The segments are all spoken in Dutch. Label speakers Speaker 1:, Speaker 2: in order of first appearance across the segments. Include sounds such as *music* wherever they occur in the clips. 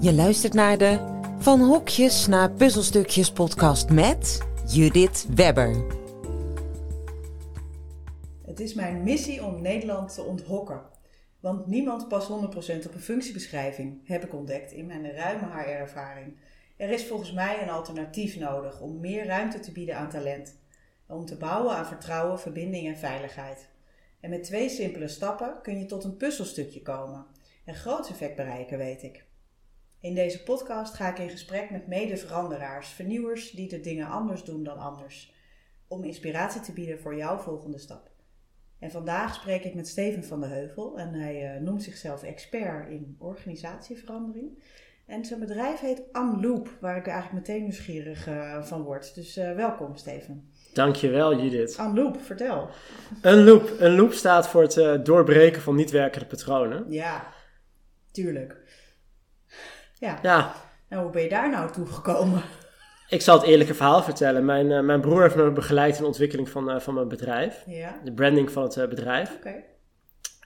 Speaker 1: Je luistert naar de Van Hokjes naar Puzzelstukjes podcast met Judith Webber.
Speaker 2: Het is mijn missie om Nederland te onthokken. Want niemand past 100% op een functiebeschrijving, heb ik ontdekt in mijn ruime HR-ervaring. Er is volgens mij een alternatief nodig om meer ruimte te bieden aan talent. Om te bouwen aan vertrouwen, verbinding en veiligheid. En met twee simpele stappen kun je tot een puzzelstukje komen. En groot effect bereiken, weet ik. In deze podcast ga ik in gesprek met mede-veranderaars, vernieuwers die de dingen anders doen dan anders. Om inspiratie te bieden voor jouw volgende stap. En vandaag spreek ik met Steven van de Heuvel en hij uh, noemt zichzelf expert in organisatieverandering. En zijn bedrijf heet Unloop, waar ik eigenlijk meteen nieuwsgierig uh, van word. Dus uh, welkom Steven.
Speaker 3: Dankjewel Judith.
Speaker 2: Unloop, vertel.
Speaker 3: Een loop. Een loop staat voor het doorbreken van niet werkende patronen.
Speaker 2: Ja, tuurlijk. Ja.
Speaker 3: ja.
Speaker 2: En hoe ben je daar nou toe gekomen? *laughs*
Speaker 3: Ik zal het eerlijke verhaal vertellen. Mijn, uh, mijn broer heeft me begeleid in de ontwikkeling van, uh, van mijn bedrijf.
Speaker 2: Ja.
Speaker 3: De branding van het uh, bedrijf.
Speaker 2: Oké. Okay.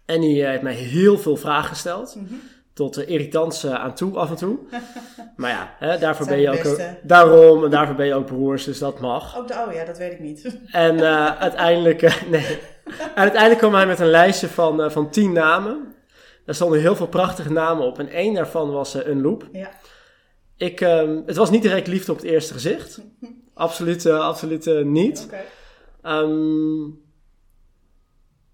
Speaker 3: En die heeft mij heel veel vragen gesteld.
Speaker 2: Mm -hmm.
Speaker 3: Tot de irritants aan toe af en toe. *laughs* maar ja, hè, daarvoor ben je ook. Daarom, en daarvoor ben je ook broers, dus dat mag.
Speaker 2: Oh, de- oh ja, dat weet ik niet. *laughs*
Speaker 3: En eh, uiteindelijk, eh, nee. En uiteindelijk kwam hij met een lijstje van, eh, van tien namen. Daar stonden heel veel prachtige namen op. En één daarvan was eh, een loop.
Speaker 2: ja.
Speaker 3: Ik, ehm, het was niet direct liefde op het eerste gezicht. *laughs* Absoluut, eh, absoluut eh, niet. Ehm,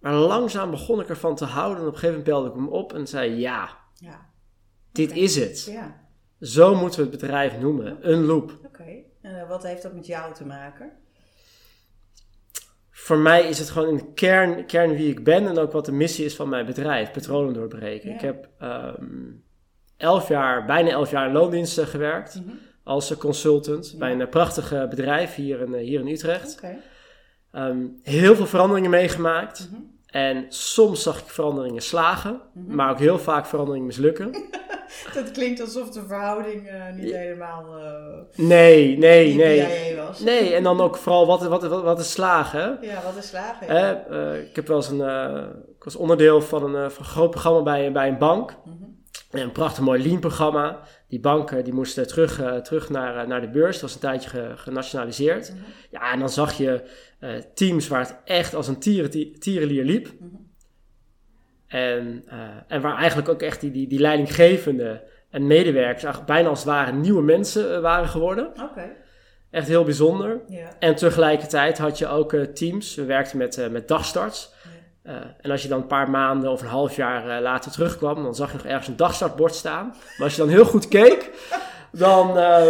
Speaker 3: maar langzaam begon ik ervan te houden. En op een gegeven moment belde ik hem op en zei: Ja,
Speaker 2: Ja.
Speaker 3: dit is het.
Speaker 2: Ja.
Speaker 3: Zo moeten we het bedrijf noemen. Een loop.
Speaker 2: Oké. En eh, wat heeft dat met jou te maken?
Speaker 3: Voor mij is het gewoon in de kern, kern wie ik ben en ook wat de missie is van mijn bedrijf, patronen doorbreken.
Speaker 2: Ja.
Speaker 3: Ik heb ehm, elf jaar, bijna elf jaar in loondiensten gewerkt
Speaker 2: Mhm.
Speaker 3: als consultant
Speaker 2: Ja.
Speaker 3: bij een eh, prachtig bedrijf hier in, eh, hier in Utrecht. Ehm, heel veel veranderingen meegemaakt
Speaker 2: Mhm.
Speaker 3: En soms zag ik veranderingen slagen,
Speaker 2: Mhm.
Speaker 3: maar ook heel vaak veranderingen mislukken. *laughs*
Speaker 2: Dat klinkt alsof de verhouding eh, niet helemaal eh
Speaker 3: Nee, nee, nee.
Speaker 2: Was.
Speaker 3: Nee, en dan ook vooral wat, wat, wat, wat is slagen.
Speaker 2: Ja, wat is slagen?
Speaker 3: Eh, ik heb wel eens een, ik was onderdeel van een, van een groot programma bij, bij een bank.
Speaker 2: Mhm.
Speaker 3: Een prachtig mooi lean-programma. Die banken die moesten terug, eh, terug naar, eh, naar de beurs. Dat was een tijdje ge- genationaliseerd.
Speaker 2: Mhm.
Speaker 3: Ja, en dan zag je eh, teams waar het echt als een tieren, tierenlier liep.
Speaker 2: Mhm.
Speaker 3: En, en waar eigenlijk ook echt die, die, die leidinggevende en medewerkers eigenlijk bijna als het ware nieuwe mensen waren geworden. Echt heel bijzonder. En tegelijkertijd had je ook teams. We werkten met, met dagstarts. Eh, en als je dan een paar maanden of een half jaar eh, later terugkwam, dan zag je nog ergens een dagstartbord staan. Maar als je dan heel goed keek, dan, eh,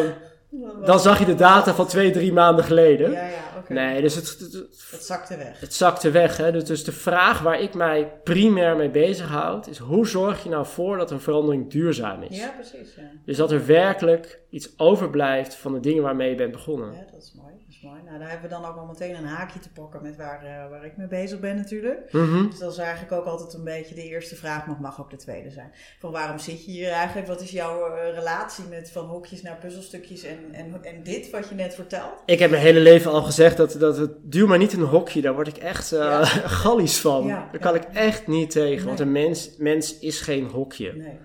Speaker 3: dan zag je de data van twee, drie maanden geleden.
Speaker 2: Ja, ja, oké.
Speaker 3: Nee, dus het, het, het,
Speaker 2: Het zakte weg.
Speaker 3: het zakte weg. Hè? Dus, dus de vraag waar ik mij primair mee bezighoud, is hoe zorg je nou voor dat een verandering duurzaam is?
Speaker 2: Ja, precies. Ja.
Speaker 3: Dus dat er werkelijk iets overblijft van de dingen waarmee je bent begonnen.
Speaker 2: ja, dat is mooi. Is mooi. Nou, daar hebben we dan ook al meteen een haakje te pakken met waar, eh, waar ik mee bezig ben natuurlijk.
Speaker 3: Mhm.
Speaker 2: Dus dat is eigenlijk ook altijd een beetje de eerste vraag, maar mag ook de tweede zijn. Van waarom zit je hier eigenlijk? Wat is jouw eh, relatie met van hokjes naar puzzelstukjes en, en, en dit wat je net vertelt?
Speaker 3: Ik heb mijn hele leven al gezegd dat, dat het duw maar niet in een hokje, daar word ik echt
Speaker 2: Ja. *laughs*
Speaker 3: gallies van.
Speaker 2: Ja,
Speaker 3: daar
Speaker 2: ja.
Speaker 3: kan ik echt niet tegen,
Speaker 2: Nee.
Speaker 3: want een mens, mens is geen hokje.
Speaker 2: Nee.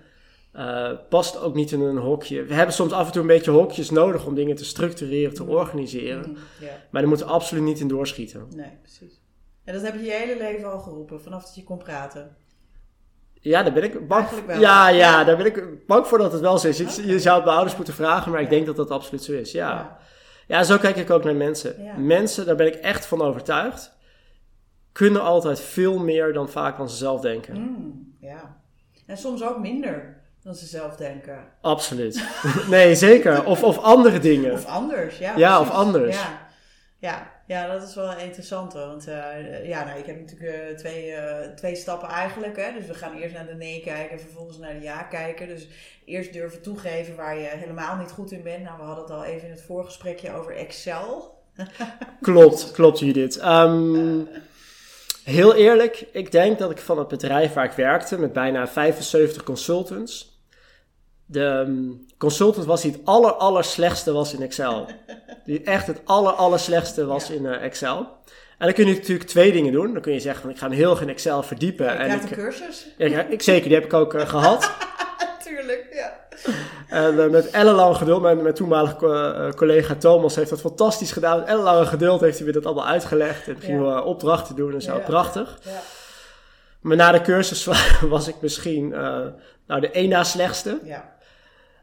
Speaker 3: Eh, past ook niet in een hokje. We hebben soms af en toe een beetje hokjes nodig om dingen te structureren, te organiseren.
Speaker 2: Mhm, Ja,
Speaker 3: Maar daar moeten we absoluut niet in doorschieten.
Speaker 2: nee, precies. En dat heb je je hele leven al geroepen, vanaf dat je kon praten.
Speaker 3: Ja, daar ben ik bang
Speaker 2: wel.
Speaker 3: Ja, ja,
Speaker 2: Ja.
Speaker 3: daar ben ik bang voor dat het wel zo is. Je, zou het bij ouders moeten vragen, maar ik
Speaker 2: Ja.
Speaker 3: denk dat dat absoluut zo is. Ja.
Speaker 2: Ja.
Speaker 3: Ja, zo kijk ik ook naar mensen.
Speaker 2: Ja.
Speaker 3: Mensen, daar ben ik echt van overtuigd, kunnen altijd veel meer dan vaak van ze zelf denken.
Speaker 2: Mm, ja. En soms ook minder dan ze zelf denken.
Speaker 3: Absoluut. *laughs* nee, zeker. Of, of andere dingen.
Speaker 2: Of anders, ja.
Speaker 3: Ja,
Speaker 2: precies.
Speaker 3: of anders.
Speaker 2: Ja. Ja, ja, dat is wel interessant. hoor. Want eh, ja, nou, ik heb natuurlijk eh, twee, eh, twee stappen eigenlijk. Hè? Dus we gaan eerst naar de nee kijken, vervolgens naar de ja kijken. Dus eerst durven toegeven waar je helemaal niet goed in bent. Nou, we hadden het al even in het voorgesprekje over Excel. *laughs*
Speaker 3: Klopt, klopt Judith. Ehm, heel eerlijk, ik denk dat ik van het bedrijf waar ik werkte, met bijna 75 consultants, de ehm, consultant was die het aller, aller slechtste was in Excel. Die echt het aller, aller slechtste was
Speaker 2: Ja.
Speaker 3: in eh, Excel. En dan kun je natuurlijk twee dingen doen. Dan kun je zeggen van ik ga me heel in Excel verdiepen.
Speaker 2: je
Speaker 3: en
Speaker 2: krijgt
Speaker 3: ik,
Speaker 2: een cursus.
Speaker 3: ja, ik, zeker, die heb ik ook eh, gehad. *laughs*
Speaker 2: Tuurlijk, ja.
Speaker 3: En eh, met ellenlang geduld, mijn, mijn toenmalige co- collega Thomas heeft dat fantastisch gedaan. Met ellenlange geduld heeft hij weer dat allemaal uitgelegd. En gingen
Speaker 2: Ja.
Speaker 3: we opdrachten doen en zo.
Speaker 2: Ja.
Speaker 3: Prachtig.
Speaker 2: Ja.
Speaker 3: Maar na de cursus *laughs* was ik misschien nou, de één na slechtste.
Speaker 2: ja.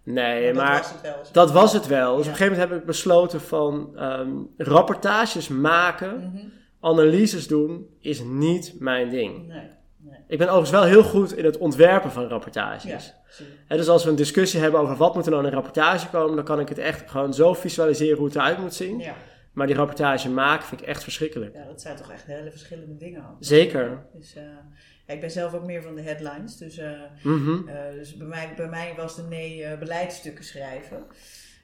Speaker 3: Nee, maar
Speaker 2: was het wel.
Speaker 3: dat was het wel. Dus
Speaker 2: Ja.
Speaker 3: op een gegeven moment heb ik besloten van ehm, rapportages maken,
Speaker 2: Mhm.
Speaker 3: analyses doen, is niet mijn ding.
Speaker 2: Nee, nee.
Speaker 3: Ik ben overigens wel heel goed in het ontwerpen van rapportages.
Speaker 2: Ja,
Speaker 3: dus als we een discussie hebben over wat moet er nou in een rapportage komen, dan kan ik het echt gewoon zo visualiseren hoe het eruit moet zien.
Speaker 2: Ja.
Speaker 3: Maar die rapportage maken vind ik echt verschrikkelijk.
Speaker 2: ja, dat zijn toch echt hele verschillende dingen. ook.
Speaker 3: Zeker.
Speaker 2: Dus, eh, ik ben zelf ook meer van de headlines. Dus, eh,
Speaker 3: Mhm.
Speaker 2: eh, dus bij, mij, bij mij was de nee eh, beleidsstukken schrijven.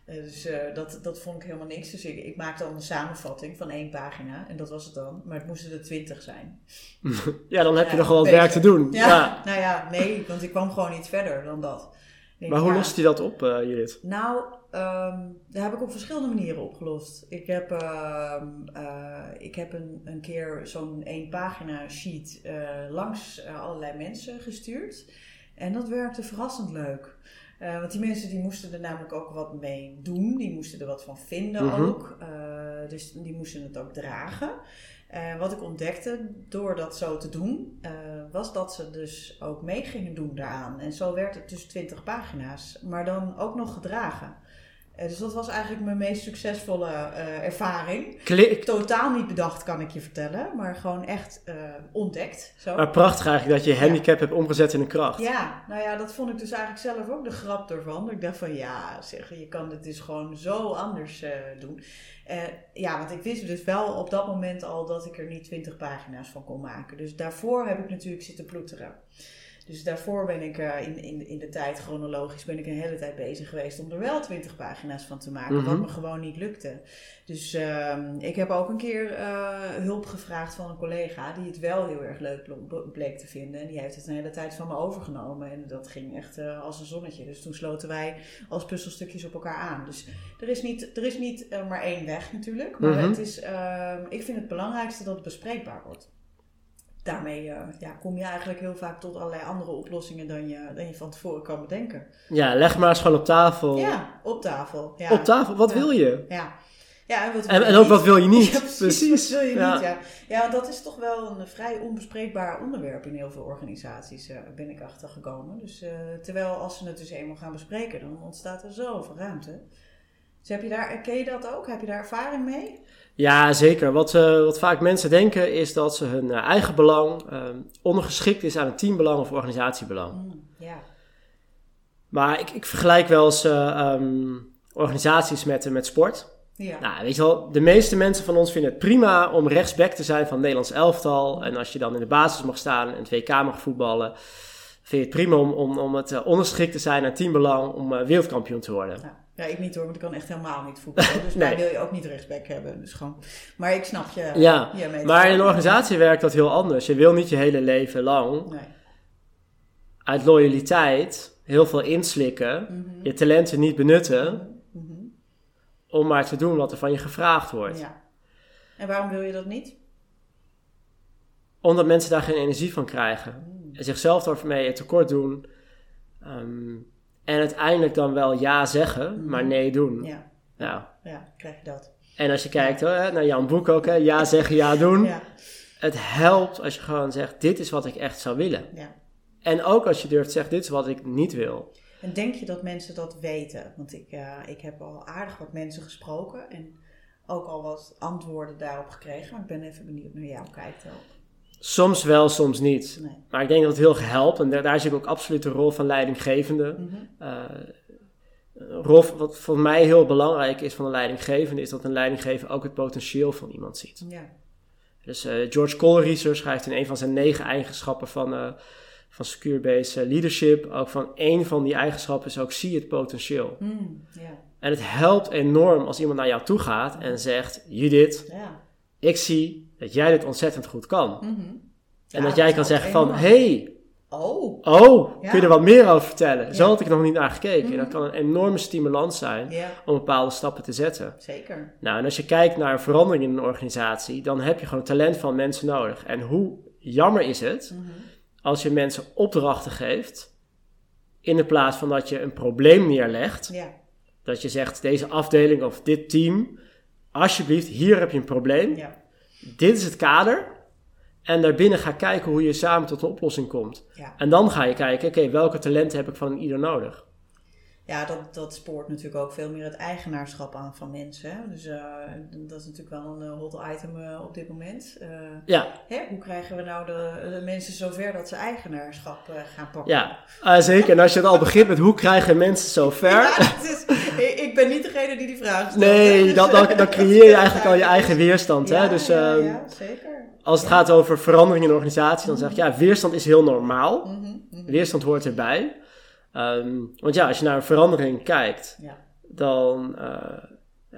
Speaker 2: Dus dat, dat vond ik helemaal niks. Dus ik, ik maakte dan een samenvatting van één pagina. En dat was het dan. Maar het moesten er twintig zijn. *laughs*
Speaker 3: Ja, dan heb je nog wel wat werk te doen.
Speaker 2: Ja,
Speaker 3: Ja.
Speaker 2: nou ja, nee. Want ik kwam gewoon niet verder dan dat. Denk,
Speaker 3: Maar hoe
Speaker 2: ja,
Speaker 3: lost hij dat op, Judith?
Speaker 2: Nou, ehm daar heb ik op verschillende manieren opgelost. Ik heb, ehm, eh, ik heb een, een keer zo'n één pagina sheet eh, langs eh, allerlei mensen gestuurd. En dat werkte verrassend leuk. Want die mensen die moesten er namelijk ook wat mee doen. Die moesten er wat van vinden
Speaker 3: Mhm.
Speaker 2: ook. Dus die moesten het ook dragen. Wat ik ontdekte door dat zo te doen, was dat ze dus ook mee gingen doen daaraan. En zo werd het dus 20 pagina's, maar dan ook nog gedragen. Eh, dus dat was eigenlijk mijn meest succesvolle eh, ervaring.
Speaker 3: Klik.
Speaker 2: Totaal niet bedacht, kan ik je vertellen, maar gewoon echt eh, ontdekt. Zo.
Speaker 3: Maar prachtig eigenlijk dat je handicap hebt omgezet in een kracht.
Speaker 2: Ja, nou ja, dat vond ik dus eigenlijk zelf ook de grap ervan. Ik dacht van ja, zeg, je kan het dus gewoon zo anders doen. Ja, want ik wist dus wel op dat moment al dat ik er niet 20 pagina's van kon maken. Dus daarvoor heb ik natuurlijk zitten ploeteren. Dus daarvoor ben ik eh, in, in, in de tijd chronologisch ben ik een hele tijd bezig geweest om er wel 20 pagina's van te maken.
Speaker 3: Mhm.
Speaker 2: Wat me gewoon niet lukte. Dus ehm, ik heb ook een keer eh, hulp gevraagd van een collega die het wel heel erg leuk ble- bleek te vinden. En die heeft het een hele tijd van me overgenomen. En dat ging echt eh, als een zonnetje. Dus toen sloten wij als puzzelstukjes op elkaar aan. Dus er is niet, er is niet maar één weg natuurlijk. Maar
Speaker 3: Mhm.
Speaker 2: het is, ehm, ik vind het belangrijkste dat het bespreekbaar wordt. Daarmee eh, ja, kom je eigenlijk heel vaak tot allerlei andere oplossingen dan je, dan je van tevoren kan bedenken.
Speaker 3: Ja, leg maar eens gewoon op tafel.
Speaker 2: Ja, op tafel. Ja.
Speaker 3: Op tafel, wat wil je?
Speaker 2: Ja. Ja, en, wat
Speaker 3: En, en ook
Speaker 2: niet?
Speaker 3: wat wil je niet? *laughs*
Speaker 2: Ja, precies. Wat wil je
Speaker 3: Ja.
Speaker 2: niet, ja. Ja, dat is toch wel een vrij onbespreekbaar onderwerp in heel veel organisaties, eh, ben ik achter gekomen. Dus, eh, terwijl als ze het dus eenmaal gaan bespreken, dan ontstaat er zoveel ruimte. Dus heb je daar, ken je dat ook? Heb je daar ervaring mee?
Speaker 3: Ja, zeker. Wat, eh, wat vaak mensen denken is dat ze hun eh, eigen belang eh, ondergeschikt is aan het teambelang of organisatiebelang.
Speaker 2: Mm, ja.
Speaker 3: Maar ik, ik vergelijk wel eens eh, ehm, organisaties met, met sport.
Speaker 2: Ja.
Speaker 3: Nou, weet je wel, de meeste mensen van ons vinden het prima om rechtsback te zijn van het Nederlands elftal. En als je dan in de basis mag staan en het WK mag voetballen, vind je het prima om, om, om het ondergeschikt te zijn aan teambelang om wereldkampioen te worden.
Speaker 2: Ja. Ja, ik niet hoor, want ik kan echt helemaal niet voetballen. *laughs* Dus
Speaker 3: Nee.
Speaker 2: daar wil je ook niet rechtsback hebben. Dus gewoon, maar ik snap je.
Speaker 3: Ja,
Speaker 2: je
Speaker 3: Maar in een organisatie werkt dat heel anders. Je wil niet je hele leven lang
Speaker 2: Nee.
Speaker 3: uit loyaliteit heel veel inslikken,
Speaker 2: Mhm.
Speaker 3: je talenten niet benutten,
Speaker 2: Mhm.
Speaker 3: om maar te doen wat er van je gevraagd wordt.
Speaker 2: Ja. En waarom wil je dat niet?
Speaker 3: Omdat mensen daar geen energie van krijgen.
Speaker 2: Mm.
Speaker 3: En zichzelf daarmee tekort doen. ehm, en uiteindelijk dan wel ja zeggen, maar nee doen.
Speaker 2: Ja,
Speaker 3: Nou,
Speaker 2: ja, krijg je dat.
Speaker 3: en als je kijkt hè, naar Jan Boek ook, hè, ja zeggen, ja doen.
Speaker 2: Ja,
Speaker 3: Het helpt als je gewoon zegt, dit is wat ik echt zou willen.
Speaker 2: ja.
Speaker 3: En ook als je durft zeggen, dit is wat ik niet wil.
Speaker 2: En denk je dat mensen dat weten? Want ik, eh, ik heb al aardig wat mensen gesproken en ook al wat antwoorden daarop gekregen. Maar ik ben even benieuwd naar jou kijkt ook.
Speaker 3: Soms wel, soms niet.
Speaker 2: Nee.
Speaker 3: Maar ik denk dat het heel helpt. En daar, daar zie ik ook absoluut de rol van leidinggevende. Een rol, wat voor mij heel belangrijk is van een leidinggevende, is dat een leidinggever ook het potentieel van iemand ziet.
Speaker 2: Ja.
Speaker 3: Dus eh, George Colreiser schrijft in een van zijn negen eigenschappen van, eh van Secure Base Leadership, ook van één van die eigenschappen is ook zie het potentieel.
Speaker 2: Mm, ja.
Speaker 3: En het helpt enorm als iemand naar jou toe gaat en zegt, Judith,
Speaker 2: Ja.
Speaker 3: ik zie dat jij dit ontzettend goed kan.
Speaker 2: Mhm.
Speaker 3: En
Speaker 2: Ja,
Speaker 3: dat jij kan zeggen van, hey,
Speaker 2: Oh,
Speaker 3: oh,
Speaker 2: Ja.
Speaker 3: kun je er wat meer over vertellen? Zo had ik nog niet naar gekeken. En
Speaker 2: Mhm.
Speaker 3: dat kan een enorme stimulans zijn om bepaalde stappen te zetten.
Speaker 2: zeker.
Speaker 3: Nou, en als je kijkt naar een verandering in een organisatie, dan heb je gewoon talent van mensen nodig. En hoe jammer is het
Speaker 2: Mhm.
Speaker 3: als je mensen opdrachten geeft In de plaats van dat je een probleem neerlegt. Dat je zegt, deze afdeling of dit team, alsjeblieft, hier heb je een probleem.
Speaker 2: Ja.
Speaker 3: Dit is het kader. En daarbinnen ga kijken hoe je samen tot een oplossing komt.
Speaker 2: Ja.
Speaker 3: En dan ga je kijken, oké, welke talenten heb ik van ieder nodig?
Speaker 2: Ja, dat, dat spoort natuurlijk ook veel meer het eigenaarschap aan van mensen. Hè? Dus eh, dat is natuurlijk wel een eh, hot item eh, op dit moment.
Speaker 3: Ja,
Speaker 2: hè? Hoe krijgen we nou de, de mensen zover dat ze eigenaarschap gaan pakken?
Speaker 3: ja eh, zeker. En als je het al begint met hoe krijgen mensen zo ver.
Speaker 2: Ja, het is, *laughs* ik, ik ben niet degene die die vraag stelt.
Speaker 3: Nee,
Speaker 2: Dus,
Speaker 3: dan, dan,
Speaker 2: eh,
Speaker 3: dan *laughs* creëer je eigenlijk al je eigen weerstand.
Speaker 2: Ja,
Speaker 3: hè? Dus
Speaker 2: ja,
Speaker 3: ehm,
Speaker 2: ja, zeker.
Speaker 3: als het gaat over verandering in een organisatie, dan zeg ik ja, weerstand is heel normaal.
Speaker 2: Mhm, mhm.
Speaker 3: Weerstand hoort erbij. Ehm, want ja, als je naar een verandering kijkt, dan, eh,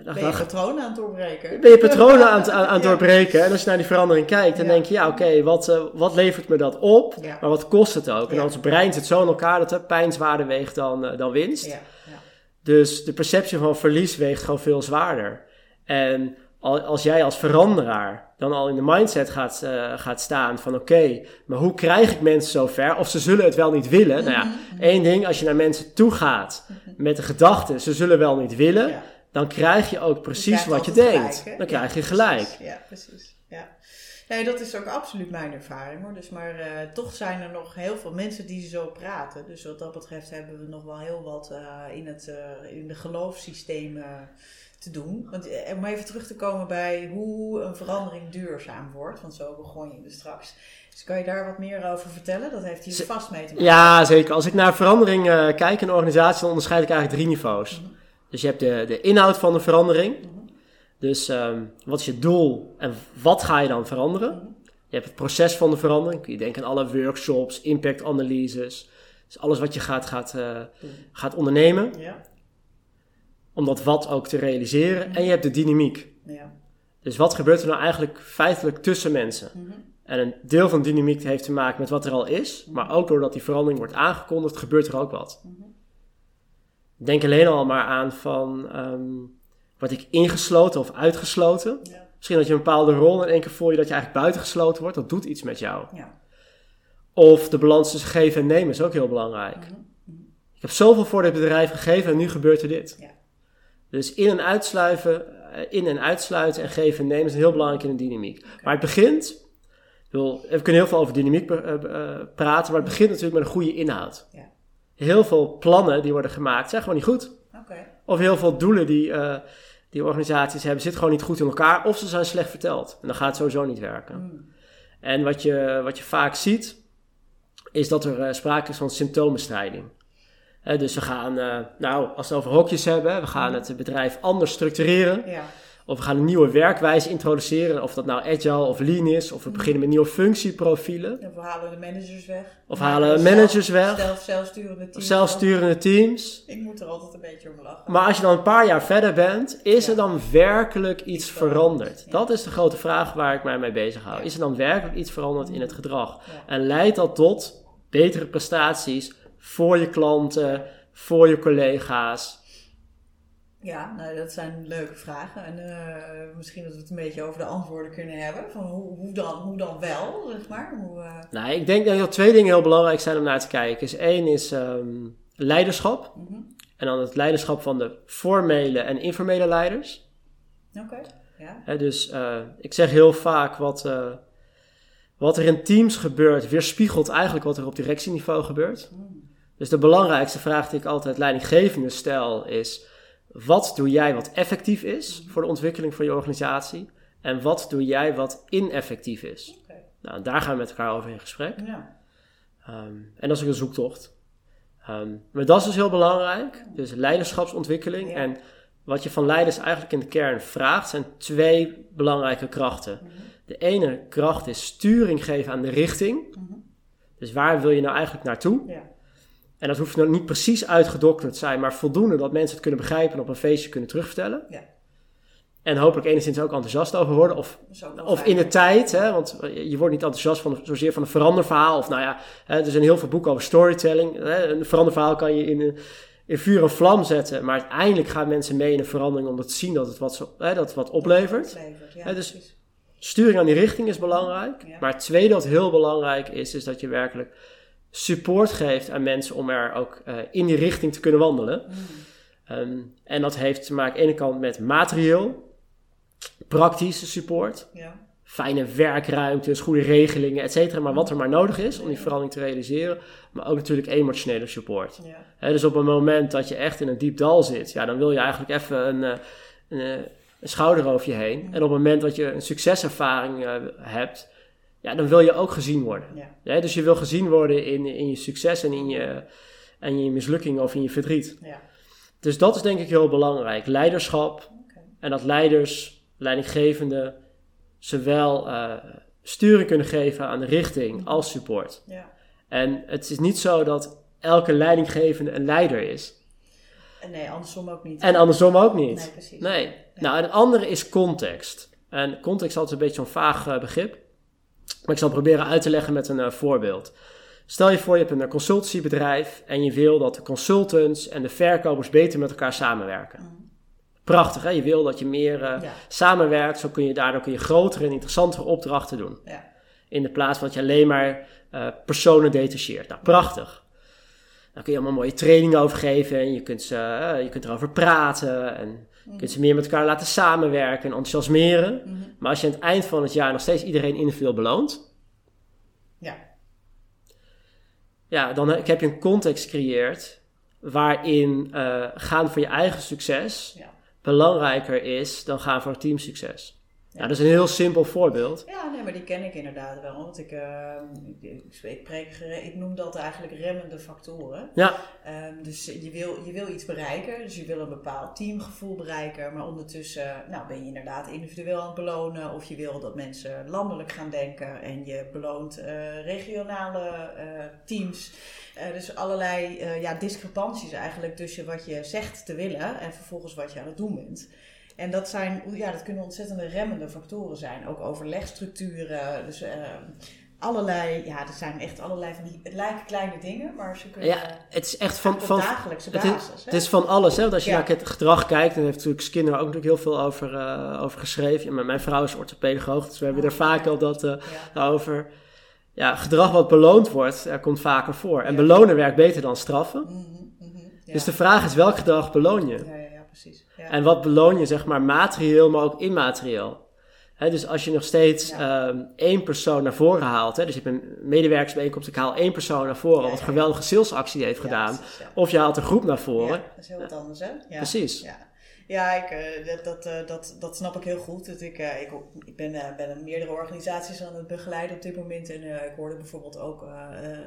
Speaker 3: dan,
Speaker 2: Ben je patronen aan het doorbreken?
Speaker 3: ben je patronen aan, het- aan, aan het *laughs* doorbreken. En als je naar die verandering kijkt, dan denk je, ja, oké, wat, eh, wat levert me dat op? Maar wat kost het ook? En ons brein zit zo in elkaar dat de pijn zwaarder weegt dan, dan winst.
Speaker 2: Ja.
Speaker 3: Dus de perceptie van verlies weegt gewoon veel zwaarder. En al- als jij als veranderaar dan al in de mindset gaat, eh, gaat staan van oké, maar hoe krijg ik mensen zover? Of ze zullen het wel niet willen. Nou ja,
Speaker 2: Mhm,
Speaker 3: één ding, als je naar mensen toe gaat met de gedachte ze zullen wel niet willen,
Speaker 2: Ja.
Speaker 3: dan krijg je ook precies wat je denkt.
Speaker 2: gelijk,
Speaker 3: dan krijg je gelijk.
Speaker 2: Ja, precies. Nee, dat is ook absoluut mijn ervaring hoor. Dus, maar eh, toch zijn er nog heel veel mensen die zo praten. Dus wat dat betreft hebben we nog wel heel wat eh, in, het, eh, in de geloofssystemen te doen. Want om even terug te komen bij hoe een verandering duurzaam wordt. Want zo begon je dus straks. Dus kan je daar wat meer over vertellen? Dat heeft hier vast mee te maken.
Speaker 3: Ja, zeker. Als ik naar verandering kijk in een organisatie, dan onderscheid ik eigenlijk drie niveaus.
Speaker 2: Mhm.
Speaker 3: Dus je hebt de, de inhoud van de verandering.
Speaker 2: Mhm.
Speaker 3: Dus ehm, wat is je doel en wat ga je dan veranderen?
Speaker 2: Mhm.
Speaker 3: Je hebt het proces van de verandering. Je denken aan alle workshops, impactanalyses. Dus alles wat je gaat, gaat, eh, gaat ondernemen
Speaker 2: Ja,
Speaker 3: om dat wat ook te realiseren.
Speaker 2: Mhm.
Speaker 3: En je hebt de dynamiek.
Speaker 2: ja.
Speaker 3: Dus wat gebeurt er nou eigenlijk feitelijk tussen mensen?
Speaker 2: Mhm.
Speaker 3: En een deel van de dynamiek heeft te maken met wat er al is. Maar ook doordat die verandering wordt aangekondigd, gebeurt er ook wat.
Speaker 2: Mhm.
Speaker 3: Denk alleen al maar aan van... ehm, word ik ingesloten of uitgesloten?
Speaker 2: Ja.
Speaker 3: Misschien dat je een bepaalde rol in één keer voel je dat je eigenlijk buitengesloten wordt. Dat doet iets met jou.
Speaker 2: Ja.
Speaker 3: Of de balans tussen geven en nemen is ook heel belangrijk.
Speaker 2: Mhm.
Speaker 3: Ik heb zoveel voor dit bedrijf gegeven en nu gebeurt er dit.
Speaker 2: Ja.
Speaker 3: Dus in- en uitsluiten, eh, in- en uitsluiten en geven en nemen is heel belangrijk in de dynamiek. Maar het begint, we kunnen heel veel over dynamiek eh, eh, praten, maar het begint natuurlijk met een goede inhoud.
Speaker 2: Ja.
Speaker 3: Heel veel plannen die worden gemaakt zijn gewoon niet goed. Of heel veel doelen die, die organisaties hebben, zitten gewoon niet goed in elkaar. Of ze zijn slecht verteld. En dan gaat het sowieso niet werken.
Speaker 2: Mm.
Speaker 3: En wat je, wat je vaak ziet, is dat er eh, sprake is van symptoombestrijding. Dus we gaan, eh, nou, als we het over hokjes hebben, we gaan het bedrijf anders structureren.
Speaker 2: Ja.
Speaker 3: Of we gaan een nieuwe werkwijze introduceren. Of dat nou agile of lean is. Of we beginnen met nieuwe functieprofielen.
Speaker 2: Of we halen de managers weg.
Speaker 3: Of
Speaker 2: Maken
Speaker 3: halen
Speaker 2: we
Speaker 3: managers
Speaker 2: zelf-
Speaker 3: weg.
Speaker 2: Zelf, zelfsturende teams.
Speaker 3: Of zelfsturende teams.
Speaker 2: Ik moet er altijd een beetje om lachen.
Speaker 3: Maar als je dan een paar jaar verder bent, is
Speaker 2: Ja.
Speaker 3: er dan werkelijk iets
Speaker 2: Iets veranderd, ja.
Speaker 3: Dat is de grote vraag waar ik mij mee bezig hou.
Speaker 2: Ja.
Speaker 3: Is er dan werkelijk iets veranderd in het gedrag? En leidt dat tot betere prestaties voor je klanten, voor je collega's?
Speaker 2: Ja, nou, dat zijn leuke vragen. En eh, misschien dat we het een beetje over de antwoorden kunnen hebben. Van hoe, hoe, dan, hoe dan wel, zeg maar. Hoe, eh,
Speaker 3: Nou, ik denk dat er twee dingen heel belangrijk zijn om naar te kijken. Dus één is ehm, leiderschap.
Speaker 2: mhm.
Speaker 3: En dan het leiderschap van de formele en informele leiders.
Speaker 2: Oké, ja.
Speaker 3: Dus eh, ik zeg heel vaak wat, wat er in teams gebeurt, weerspiegelt eigenlijk wat er op directieniveau gebeurt.
Speaker 2: Mm.
Speaker 3: Dus de belangrijkste vraag die ik altijd leidinggevende stel is: wat doe jij wat effectief is voor de ontwikkeling van je organisatie? En wat doe jij wat ineffectief is? Nou, daar gaan we met elkaar over in gesprek.
Speaker 2: Ja.
Speaker 3: Ehm, en dat is ook een zoektocht. Ehm, maar dat is dus heel belangrijk. Dus leiderschapsontwikkeling.
Speaker 2: Ja.
Speaker 3: En wat je van leiders eigenlijk in de kern vraagt, zijn twee belangrijke krachten.
Speaker 2: Mhm.
Speaker 3: De ene kracht is sturing geven aan de richting.
Speaker 2: Mhm.
Speaker 3: Dus waar wil je nou eigenlijk naartoe?
Speaker 2: Ja.
Speaker 3: En dat hoeft nog niet precies uitgedokterd te zijn, maar voldoende dat mensen het kunnen begrijpen en op een feestje kunnen terugvertellen.
Speaker 2: Ja.
Speaker 3: En hopelijk enigszins ook enthousiast over worden. Of, of in de tijd, hè, want je wordt niet enthousiast van, zozeer van een veranderverhaal. Of nou ja, hè, er zijn heel veel boeken over storytelling. Hè, een veranderverhaal kan je in, in vuur en vlam zetten. Maar uiteindelijk gaan mensen mee in een verandering omdat ze zien dat het wat, zo, hè, dat het wat oplevert.
Speaker 2: Oplevert, Ja,
Speaker 3: Hè, dus-
Speaker 2: precies.
Speaker 3: Sturing aan die richting is belangrijk.
Speaker 2: Ja.
Speaker 3: Maar het tweede wat heel belangrijk is, is dat je werkelijk support geeft aan mensen om er ook eh, in die richting te kunnen wandelen.
Speaker 2: Mm.
Speaker 3: Ehm, en dat heeft te maken aan de ene kant met materieel, praktische support,
Speaker 2: Ja.
Speaker 3: fijne werkruimtes, goede regelingen, et cetera. Maar wat er maar nodig is om die verandering te realiseren. Maar ook natuurlijk emotionele support.
Speaker 2: Ja.
Speaker 3: Dus op een moment dat je echt in een diep dal zit, ja, dan wil je eigenlijk even een, eh, een, eh, een schouder over je heen. En op het moment dat je een succeservaring hebt, ja, dan wil je ook gezien worden.
Speaker 2: Ja.
Speaker 3: Dus je wil gezien worden in, in je succes en in je, en in je mislukking of in je verdriet.
Speaker 2: Ja.
Speaker 3: Dus dat is denk ik heel belangrijk. Leiderschap en dat leiders, leidinggevenden, zowel eh, sturing kunnen geven aan de richting als support.
Speaker 2: Ja.
Speaker 3: En het is niet zo dat elke leidinggevende een leider is.
Speaker 2: Nee, andersom ook niet.
Speaker 3: En andersom ook niet.
Speaker 2: Nee, precies.
Speaker 3: Nee. Nou, en het andere is context. En context is altijd een beetje zo'n vaag eh, begrip. Maar ik zal proberen uit te leggen met een eh, voorbeeld. Stel je voor, je hebt een eh, consultancybedrijf en je wil dat de consultants en de verkopers beter met elkaar samenwerken.
Speaker 2: Mhm.
Speaker 3: Prachtig, hè? Je wil dat je meer eh,
Speaker 2: Ja.
Speaker 3: samenwerkt, zo kun je daardoor kun je grotere en interessantere opdrachten doen.
Speaker 2: Ja.
Speaker 3: In de plaats van dat je alleen maar personen detacheert. Nou, prachtig. Daar kun je allemaal mooie trainingen over geven en je kunt, ze, je kunt erover praten en je kunt ze meer met elkaar laten samenwerken en enthousiasmeren.
Speaker 2: Mhm.
Speaker 3: Maar als je aan het eind van het jaar nog steeds iedereen individueel beloont,
Speaker 2: Ja.
Speaker 3: ja, dan heb heb je een context gecreëerd waarin eh, gaan voor je eigen succes
Speaker 2: Ja.
Speaker 3: belangrijker is dan gaan voor teamsucces. Ja, dat is een heel simpel voorbeeld.
Speaker 2: Ja, nee, maar die ken ik inderdaad wel. Want ik, eh, ik, ik, preek noem dat eigenlijk remmende factoren.
Speaker 3: Ja,
Speaker 2: Ehm, dus je wil, je wil iets bereiken, dus je wil een bepaald teamgevoel bereiken, maar ondertussen nou, ben je inderdaad individueel aan het belonen of je wil dat mensen landelijk gaan denken en je beloont eh, regionale eh, teams. Eh, dus allerlei ja, discrepanties eigenlijk tussen wat je zegt te willen en vervolgens wat je aan het doen bent. En dat, zijn, ja, dat kunnen ontzettende remmende factoren zijn. Ook overlegstructuren. Dus eh, allerlei, ja, er zijn echt allerlei van die, het lijken kleine dingen, maar ze kunnen
Speaker 3: ja het is echt van, van,
Speaker 2: dagelijkse
Speaker 3: het is,
Speaker 2: basis. hè?
Speaker 3: het is van alles. Hè? Want als je
Speaker 2: Ja.
Speaker 3: naar het gedrag kijkt, dan heeft natuurlijk Skinner ook natuurlijk heel veel over, eh, over geschreven. Ja, maar mijn vrouw is orthopedagoog, dus we hebben
Speaker 2: Oh,
Speaker 3: er vaak
Speaker 2: ja.
Speaker 3: al dat eh, over. Ja, gedrag wat beloond wordt, er komt vaker voor. En belonen werkt beter dan straffen.
Speaker 2: Mhm, mhm, ja.
Speaker 3: Dus de vraag is, welk gedrag beloon je?
Speaker 2: Precies. Ja.
Speaker 3: En wat beloon je, zeg maar, materieel, maar ook immaterieel? Dus als je nog steeds
Speaker 2: Ja.
Speaker 3: ehm, één persoon naar voren haalt, hè, dus je hebt een medewerkersbijeenkomst, ik haal één persoon naar voren,
Speaker 2: Ja,
Speaker 3: wat een geweldige salesactie heeft gedaan,
Speaker 2: precies,
Speaker 3: of je haalt een groep naar voren,
Speaker 2: Ja, dat is heel wat anders, hè? Ja.
Speaker 3: Precies.
Speaker 2: Ja, ja ik, eh, dat, dat, eh, dat, dat snap ik heel goed. Dat ik, eh, ik, ik ben, ben meerdere organisaties aan het begeleiden op dit moment. En ik hoorde bijvoorbeeld ook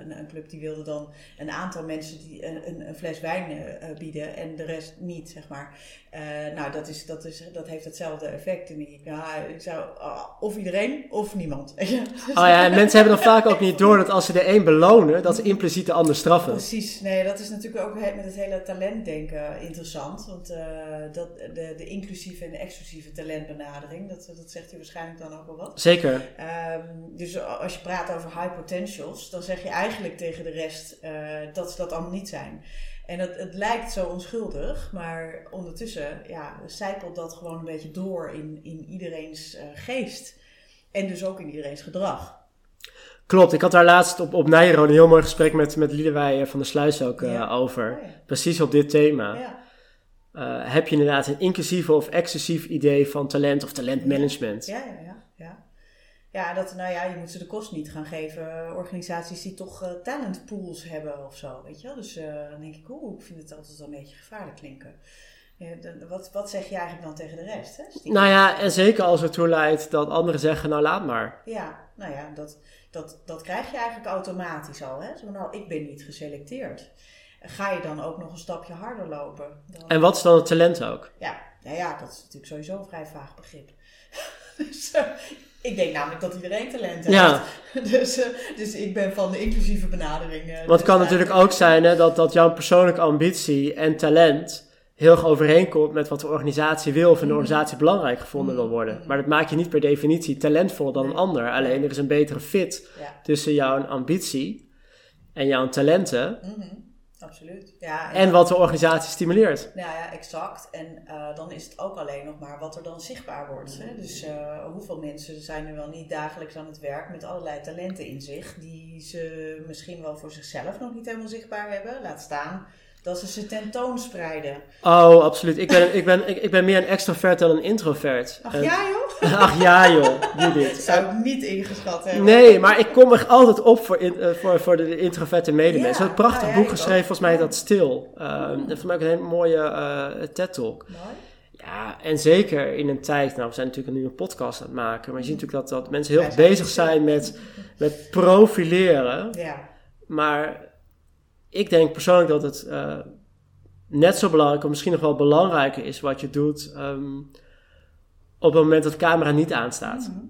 Speaker 2: een, een club die wilde dan een aantal mensen die een, een, fles wijn bieden en de rest niet, zeg maar. Nou, dat, is, dat, is, dat heeft hetzelfde effect. En ik, ja, ik zou of iedereen of niemand. *laughs*
Speaker 3: Oh ja, en mensen hebben dan vaak ook niet door dat als ze de een belonen, dat ze impliciet de ander straffen.
Speaker 2: Precies, nee, dat is natuurlijk ook met het hele talentdenken interessant. Want eh, dat, de, de inclusieve en de exclusieve talentbenadering, dat, dat zegt u waarschijnlijk dan ook wel wat.
Speaker 3: Zeker.
Speaker 2: Ehm, dus als je praat over high potentials, dan zeg je eigenlijk tegen de rest eh, dat ze dat allemaal niet zijn. En het, het lijkt zo onschuldig, maar ondertussen ja, zijpelt dat gewoon een beetje door in, in iedereen's eh, geest. En dus ook in iedereen's gedrag.
Speaker 3: Klopt, ik had daar laatst op, op Nijrode een heel mooi gesprek met, met Liedewij eh, van der Sluis ook
Speaker 2: Ja.
Speaker 3: over.
Speaker 2: Oh ja.
Speaker 3: Precies op dit thema.
Speaker 2: Ja.
Speaker 3: Eh, heb je inderdaad een inclusieve of exclusief idee van talent of talentmanagement?
Speaker 2: Ja, ja, ja. ja. Ja, dat, nou ja, je moet ze de kost niet gaan geven. Organisaties die toch eh, talentpools hebben of zo, weet je wel. Dus eh, dan denk ik, oeh, ik vind het altijd wel een beetje gevaarlijk klinken. Ja, wat, wat zeg je eigenlijk dan tegen de rest? Hè? Stiekem.
Speaker 3: Nou ja, en zeker als het toe leidt dat anderen zeggen, nou laat maar.
Speaker 2: Ja, nou ja, dat, dat, dat krijg je eigenlijk automatisch al. Hè? Zo, nou, ik ben niet geselecteerd. Ga je dan ook nog een stapje harder lopen? Dan,
Speaker 3: En wat is dan het talent ook?
Speaker 2: Ja, nou ja, dat is natuurlijk sowieso een vrij vaag begrip. *laughs* dus eh, ik denk namelijk dat iedereen talent heeft.
Speaker 3: Ja. *laughs*
Speaker 2: Dus, eh, dus ik ben van de inclusieve benadering. eh,
Speaker 3: Want
Speaker 2: dus
Speaker 3: het kan natuurlijk ook zijn hè, dat, dat jouw persoonlijke ambitie en talent heel erg overeenkomt met wat de organisatie wil of in de organisatie belangrijk gevonden wil worden. Maar dat maakt je niet per definitie talentvoller dan een ander. Alleen er is een betere fit
Speaker 2: Ja.
Speaker 3: tussen jouw ambitie en jouw talenten.
Speaker 2: Mhm. Absoluut. Ja,
Speaker 3: En wat de organisatie stimuleert.
Speaker 2: Nou ja, exact. En uh, dan is het ook alleen nog maar wat er dan zichtbaar wordt. Hè? Dus uh, hoeveel mensen zijn er wel niet dagelijks aan het werk met allerlei talenten in zich, die ze misschien wel voor zichzelf nog niet helemaal zichtbaar hebben. Laat staan dat ze ze tentoonspreiden.
Speaker 3: Oh, absoluut. Ik ben, ik ben, ik, ik ben meer een extrovert dan een introvert.
Speaker 2: Ach ja, joh? *laughs*
Speaker 3: Ach ja, joh. Judith. *laughs*
Speaker 2: Zou ik niet ingeschat hebben.
Speaker 3: Nee, maar ik kom er altijd op voor, in, uh, voor, voor de introverte medemensen.
Speaker 2: Ja,
Speaker 3: een prachtig
Speaker 2: ja,
Speaker 3: boek geschreven,
Speaker 2: ook.
Speaker 3: volgens mij, dat Stil. Uh, Dat vond ik een hele mooie uh, TED-talk.
Speaker 2: Mooi.
Speaker 3: Ja, en zeker in een tijd, nou we zijn natuurlijk nu een podcast aan het maken, maar je ziet natuurlijk dat, dat mensen heel erg bezig zijn met, met profileren.
Speaker 2: Ja.
Speaker 3: Maar ik denk persoonlijk dat het uh, net zo belangrijk, of misschien nog wel belangrijker is wat je doet um, op het moment dat de camera niet aanstaat.
Speaker 2: Mhm.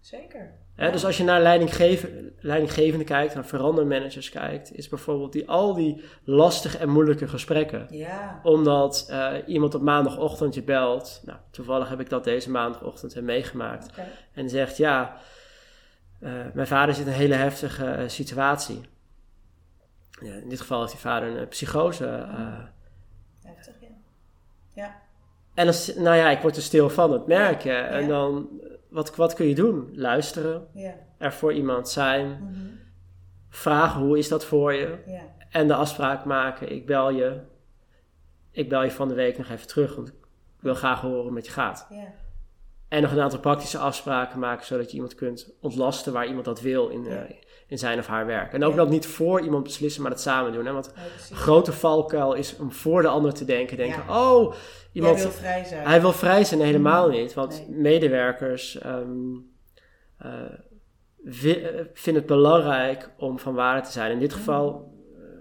Speaker 2: Zeker.
Speaker 3: Hè, dus als je naar leidinggeven, leidinggevenden kijkt, naar verandermanagers kijkt, is bijvoorbeeld die, al die lastige en moeilijke gesprekken.
Speaker 2: Ja.
Speaker 3: Omdat uh, iemand op maandagochtend je belt. Nou, toevallig heb ik dat deze maandagochtend meegemaakt.
Speaker 2: Okay.
Speaker 3: En zegt, ja, uh, mijn vader zit in een hele heftige situatie. Ja, in dit geval heeft die vader een psychose. eh.
Speaker 2: Heftig, ja. Ja.
Speaker 3: En dan, nou ja, ik word er stil van het merken.
Speaker 2: Ja.
Speaker 3: En dan, wat, wat kun je doen? Luisteren.
Speaker 2: Ja.
Speaker 3: Er voor iemand zijn.
Speaker 2: Mm -hmm.
Speaker 3: Vragen, hoe is dat voor je?
Speaker 2: Ja.
Speaker 3: En de afspraak maken, ik bel je. Ik bel je van de week nog even terug, want ik wil graag horen hoe het met je gaat.
Speaker 2: Ja.
Speaker 3: En nog een aantal praktische afspraken maken, zodat je iemand kunt ontlasten waar iemand dat wil in,
Speaker 2: Ja.
Speaker 3: uh, in zijn of haar werk. En ook
Speaker 2: Ja.
Speaker 3: dat niet voor iemand beslissen, maar dat samen doen. Hè? Want
Speaker 2: Ja,
Speaker 3: een grote valkuil is om voor de ander te denken. Denken, oh, iemand...
Speaker 2: Jij wil vrij zijn.
Speaker 3: Hij wil vrij zijn, helemaal niet. Want
Speaker 2: Nee.
Speaker 3: medewerkers um, uh, vi- uh, vinden het belangrijk om van waarde te zijn. In dit geval...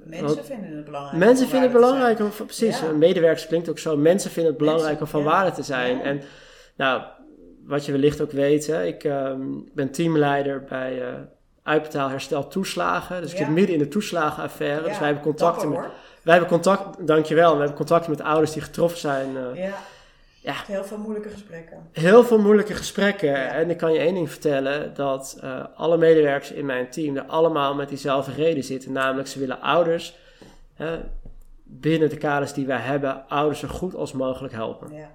Speaker 2: Mensen
Speaker 3: want
Speaker 2: vinden het belangrijk.
Speaker 3: Mensen vinden het belangrijk om... Precies, een medewerker klinkt ook zo. Mensen vinden het belangrijk
Speaker 2: Mensen,
Speaker 3: om van waarde te zijn. En nou, wat je wellicht ook weet... Hè, ik um, ben teamleider bij... Uh, uitbetaal herstel toeslagen. Dus ik
Speaker 2: Ja.
Speaker 3: zit midden in de toeslagenaffaire. Dus wij hebben contacten
Speaker 2: dapper,
Speaker 3: met, wij hebben contact, dankjewel, we hebben contacten met ouders die getroffen zijn. Uh,
Speaker 2: Ja.
Speaker 3: Ja.
Speaker 2: Heel veel moeilijke gesprekken.
Speaker 3: heel veel moeilijke gesprekken. En ik kan je één ding vertellen: dat uh, alle medewerkers in mijn team er allemaal met diezelfde reden zitten. Namelijk, ze willen ouders uh, binnen de kaders die wij hebben, ouders zo goed als mogelijk helpen.
Speaker 2: Ja.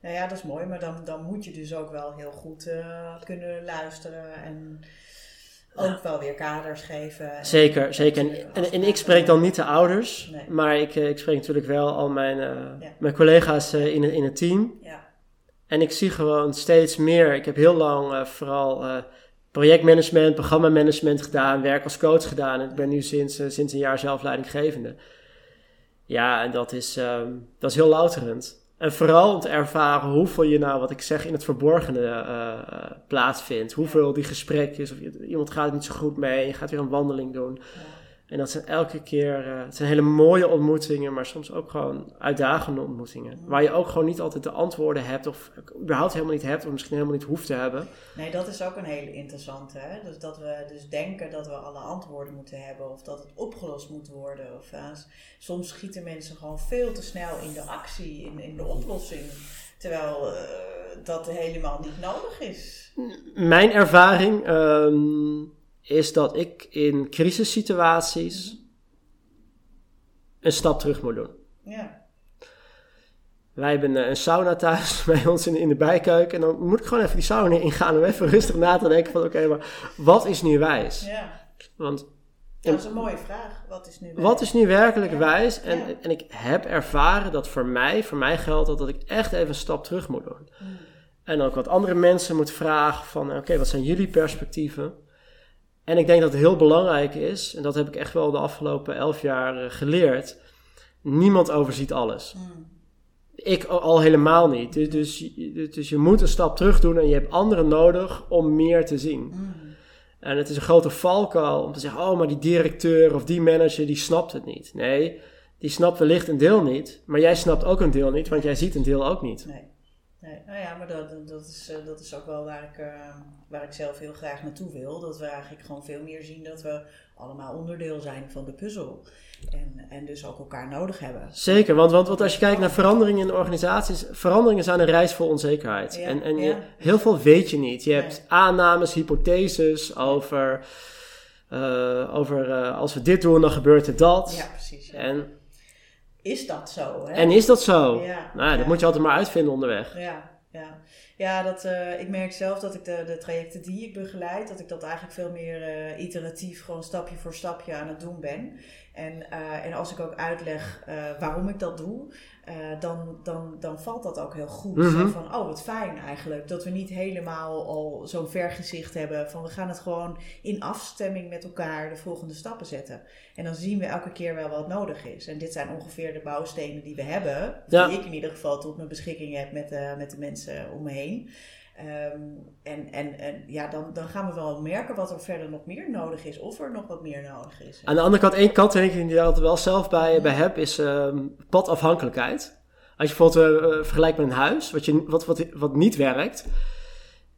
Speaker 2: Nou ja, dat is mooi, maar dan, dan moet je dus ook wel heel goed uh, kunnen luisteren en ook wel weer kaders geven. En
Speaker 3: Zeker, zeker. En, en, en, ik spreek dan niet de ouders,
Speaker 2: Nee.
Speaker 3: maar ik, ik spreek natuurlijk wel al mijn, uh,
Speaker 2: Ja.
Speaker 3: mijn collega's uh, in, het- in het team.
Speaker 2: Ja,
Speaker 3: En ik zie gewoon steeds meer. Ik heb heel lang uh, vooral projectmanagement, programmamanagement gedaan, werk als coach gedaan. En ik ben nu sinds, sinds een jaar zelf leidinggevende. Ja, en dat is, um, dat is heel louterend. En vooral om te ervaren hoeveel je nou, wat ik zeg, in het verborgene uh, plaatsvindt. Hoeveel die gesprekjes, of iemand gaat niet zo goed mee, je gaat weer een wandeling doen. En dat zijn elke keer, uh, het zijn hele mooie ontmoetingen, maar soms ook gewoon uitdagende ontmoetingen. Waar je ook gewoon niet altijd de antwoorden hebt, of überhaupt helemaal niet hebt, of misschien helemaal niet hoeft te hebben.
Speaker 2: Nee, dat is ook een hele interessante. Hè? Dus dat we dus denken dat we alle antwoorden moeten hebben of dat het opgelost moet worden. Of, uh, soms schieten mensen gewoon veel te snel in de actie, in, in de oplossing. Terwijl uh, dat helemaal niet nodig is.
Speaker 3: Mijn ervaring um, is dat ik in crisissituaties een stap terug moet doen.
Speaker 2: Ja.
Speaker 3: Wij hebben een sauna thuis *laughs* bij ons in, in de bijkeuken. En dan moet ik gewoon even die sauna ingaan om even rustig na te denken van oké, okay, maar wat is nu wijs?
Speaker 2: Ja.
Speaker 3: Want
Speaker 2: dat is een mooie vraag. Wat is nu wijs?
Speaker 3: Wat is nu werkelijk
Speaker 2: ja.
Speaker 3: wijs? En,
Speaker 2: ja.
Speaker 3: en ik heb ervaren dat voor mij, voor mij geldt dat, dat ik echt even een stap terug moet doen.
Speaker 2: Mm.
Speaker 3: En ook wat andere mensen moet vragen van oké, okay, wat zijn jullie perspectieven? En ik denk dat het heel belangrijk is, en dat heb ik echt wel de afgelopen elf jaar uh, geleerd, niemand overziet alles.
Speaker 2: Mm.
Speaker 3: Ik al helemaal niet. Dus, dus, dus, je moet een stap terug doen en je hebt anderen nodig om meer te zien.
Speaker 2: Mm.
Speaker 3: En het is een grote valkuil om te zeggen, oh, maar die directeur of die manager, die snapt het niet. Nee, die snapt wellicht een deel niet, maar jij snapt ook een deel niet, want jij ziet een deel ook niet.
Speaker 2: Nee. Nee, nou ja, maar dat, dat, is, uh, dat is ook wel waar ik, uh, waar ik zelf heel graag naartoe wil. Dat we eigenlijk gewoon veel meer zien dat we allemaal onderdeel zijn van de puzzel. En, en dus ook elkaar nodig hebben.
Speaker 3: Zeker, want, want, want als je kijkt naar veranderingen in de organisaties, veranderingen zijn een reis vol onzekerheid.
Speaker 2: Ja,
Speaker 3: en en
Speaker 2: ja.
Speaker 3: je, heel veel weet je niet. Je hebt
Speaker 2: Nee.
Speaker 3: aannames, hypotheses over eh, over eh, als we dit doen, dan gebeurt er dat.
Speaker 2: Ja, precies. ja.
Speaker 3: En,
Speaker 2: Is dat zo? Hè?
Speaker 3: en is dat zo?
Speaker 2: Ja,
Speaker 3: nou,
Speaker 2: ja.
Speaker 3: dat moet je altijd maar uitvinden onderweg.
Speaker 2: Ja, ja. ja dat, eh, ik merk zelf dat ik de, de trajecten die ik begeleid, dat ik dat eigenlijk veel meer eh, iteratief, gewoon stapje voor stapje aan het doen ben. En, eh, en als ik ook uitleg eh, waarom ik dat doe, eh, dan, dan, dan valt dat ook heel goed.
Speaker 3: Mhm.
Speaker 2: Van, oh wat fijn eigenlijk, dat we niet helemaal al zo'n vergezicht hebben van we gaan het gewoon in afstemming met elkaar de volgende stappen zetten. En dan zien we elke keer wel wat nodig is. En dit zijn ongeveer de bouwstenen die we hebben.
Speaker 3: Ja.
Speaker 2: Die ik in ieder geval tot mijn beschikking heb met, met de mensen om me heen. Ehm, en en, en ja, dan, dan gaan we wel merken wat er verder nog meer nodig is. Of er nog wat meer nodig is.
Speaker 3: Aan de andere kant, één kant denk ik die ik er wel zelf bij, bij heb, is ehm, padafhankelijkheid. Als je bijvoorbeeld eh, eh, vergelijkt met een huis, wat, je, wat, wat, wat niet werkt,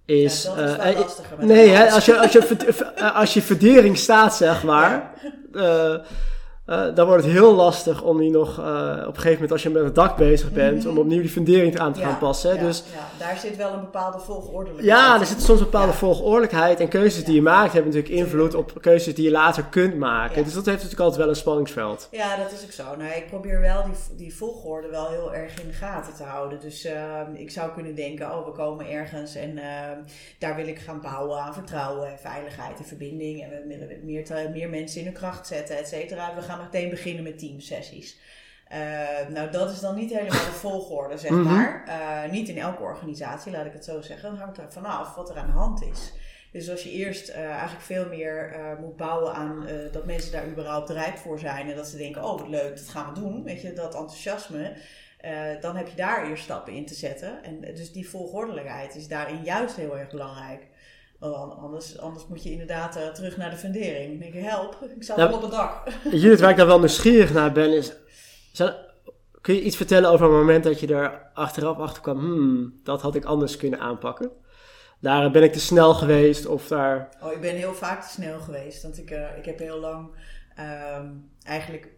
Speaker 3: is...
Speaker 2: Ja, dat is wel
Speaker 3: eh, eh,
Speaker 2: lastiger met
Speaker 3: nee, hè, als, je, als, je, *laughs* als je verdering staat, zeg maar, *laughs* eh, dan wordt het heel lastig om die nog, eh, op een gegeven moment als je met het dak bezig bent,
Speaker 2: Mhm.
Speaker 3: om opnieuw die fundering aan te
Speaker 2: Ja,
Speaker 3: gaan passen.
Speaker 2: ja,
Speaker 3: Dus
Speaker 2: ja, daar zit wel een bepaalde volgordelijkheid
Speaker 3: ja, er zit soms een bepaalde
Speaker 2: Ja.
Speaker 3: volgordelijkheid en keuzes die je maakt hebben natuurlijk invloed op keuzes die je later kunt maken. Dus dat heeft natuurlijk altijd wel een spanningsveld.
Speaker 2: Ja, dat is ook zo. Nou, ik probeer wel die, die volgorde wel heel erg in de gaten te houden. Dus ehm, ik zou kunnen denken, oh, we komen ergens en ehm, daar wil ik gaan bouwen aan vertrouwen en veiligheid en verbinding. En we willen meer, meer mensen in hun kracht zetten, et cetera. We gaan meteen beginnen met teamsessies. Eh, nou, dat is dan niet helemaal de volgorde, zeg
Speaker 3: Mhm.
Speaker 2: maar. Eh, niet in elke organisatie, laat ik het zo zeggen. Dan hangt er vanaf wat er aan de hand is. Dus als je eerst eh, eigenlijk veel meer moet bouwen aan dat mensen daar überhaupt rijp voor zijn. En dat ze denken, oh wat leuk, dat gaan we doen. Weet je, dat enthousiasme. dan heb je daar eerst stappen in te zetten. En dus die volgordelijkheid is daarin juist heel erg belangrijk. An- anders, anders moet je inderdaad eh, terug naar de fundering. Dan denk help, ik sta
Speaker 3: Ja.
Speaker 2: al op het dak. *laughs*
Speaker 3: Judith, waar ik dan wel nieuwsgierig naar ben, is... zijn- kun je iets vertellen over een moment dat je er achteraf achter kwam... Hmm, dat had ik anders kunnen aanpakken? Daar ben ik te snel geweest of daar...
Speaker 2: Oh, ik ben heel vaak te snel geweest. Want ik, eh, ik heb heel lang ehm, eigenlijk.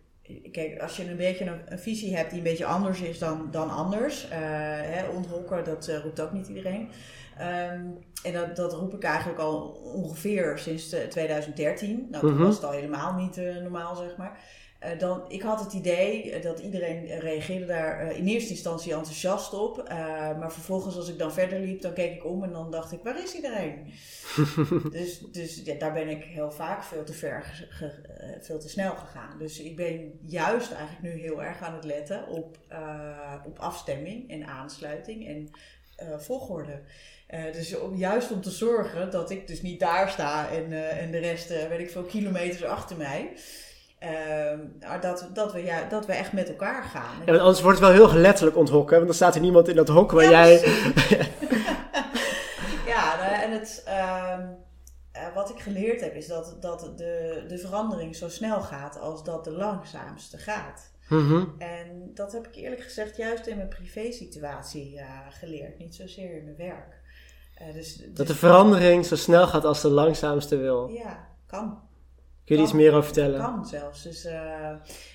Speaker 2: Kijk, als je een beetje een, een visie hebt die een beetje anders is dan, dan anders. eh hè, onthokken, dat roept ook niet iedereen. Ehm, en dat, dat roep ik eigenlijk al ongeveer sinds eh, 2013. Nou, toen
Speaker 3: Mhm.
Speaker 2: was het al helemaal niet eh, normaal, zeg maar. Eh, dan, ik had het idee eh, dat iedereen eh, reageerde daar eh, in eerste instantie enthousiast op. Eh, maar vervolgens, als ik dan verder liep, dan keek ik om en dan dacht ik, waar is iedereen? *laughs* dus dus ja, daar ben ik heel vaak veel te ver, ge- eh, veel te snel gegaan. Dus ik ben juist eigenlijk nu heel erg aan het letten op, eh, op afstemming en aansluiting en eh, volgorde. Eh, dus om, juist om te zorgen dat ik dus niet daar sta en, eh, en de rest, eh, weet ik veel, kilometers achter mij. Ehm, dat, dat, we, ja, dat we echt met elkaar gaan.
Speaker 3: Ja, want anders wordt het wel heel letterlijk onthokken, want dan staat er niemand in dat hok waar
Speaker 2: Ja,
Speaker 3: jij... *laughs*
Speaker 2: Ja, nou, en het, ehm, eh, wat ik geleerd heb is dat, dat de, de verandering zo snel gaat als dat de langzaamste gaat.
Speaker 3: Mhm.
Speaker 2: En dat heb ik eerlijk gezegd juist in mijn privésituatie eh geleerd, niet zozeer in mijn werk. Eh, dus,
Speaker 3: Dat de verandering zo snel gaat als de langzaamste wil.
Speaker 2: Ja, kan.
Speaker 3: Kun je iets meer over vertellen?
Speaker 2: Kan zelfs. Dus uh,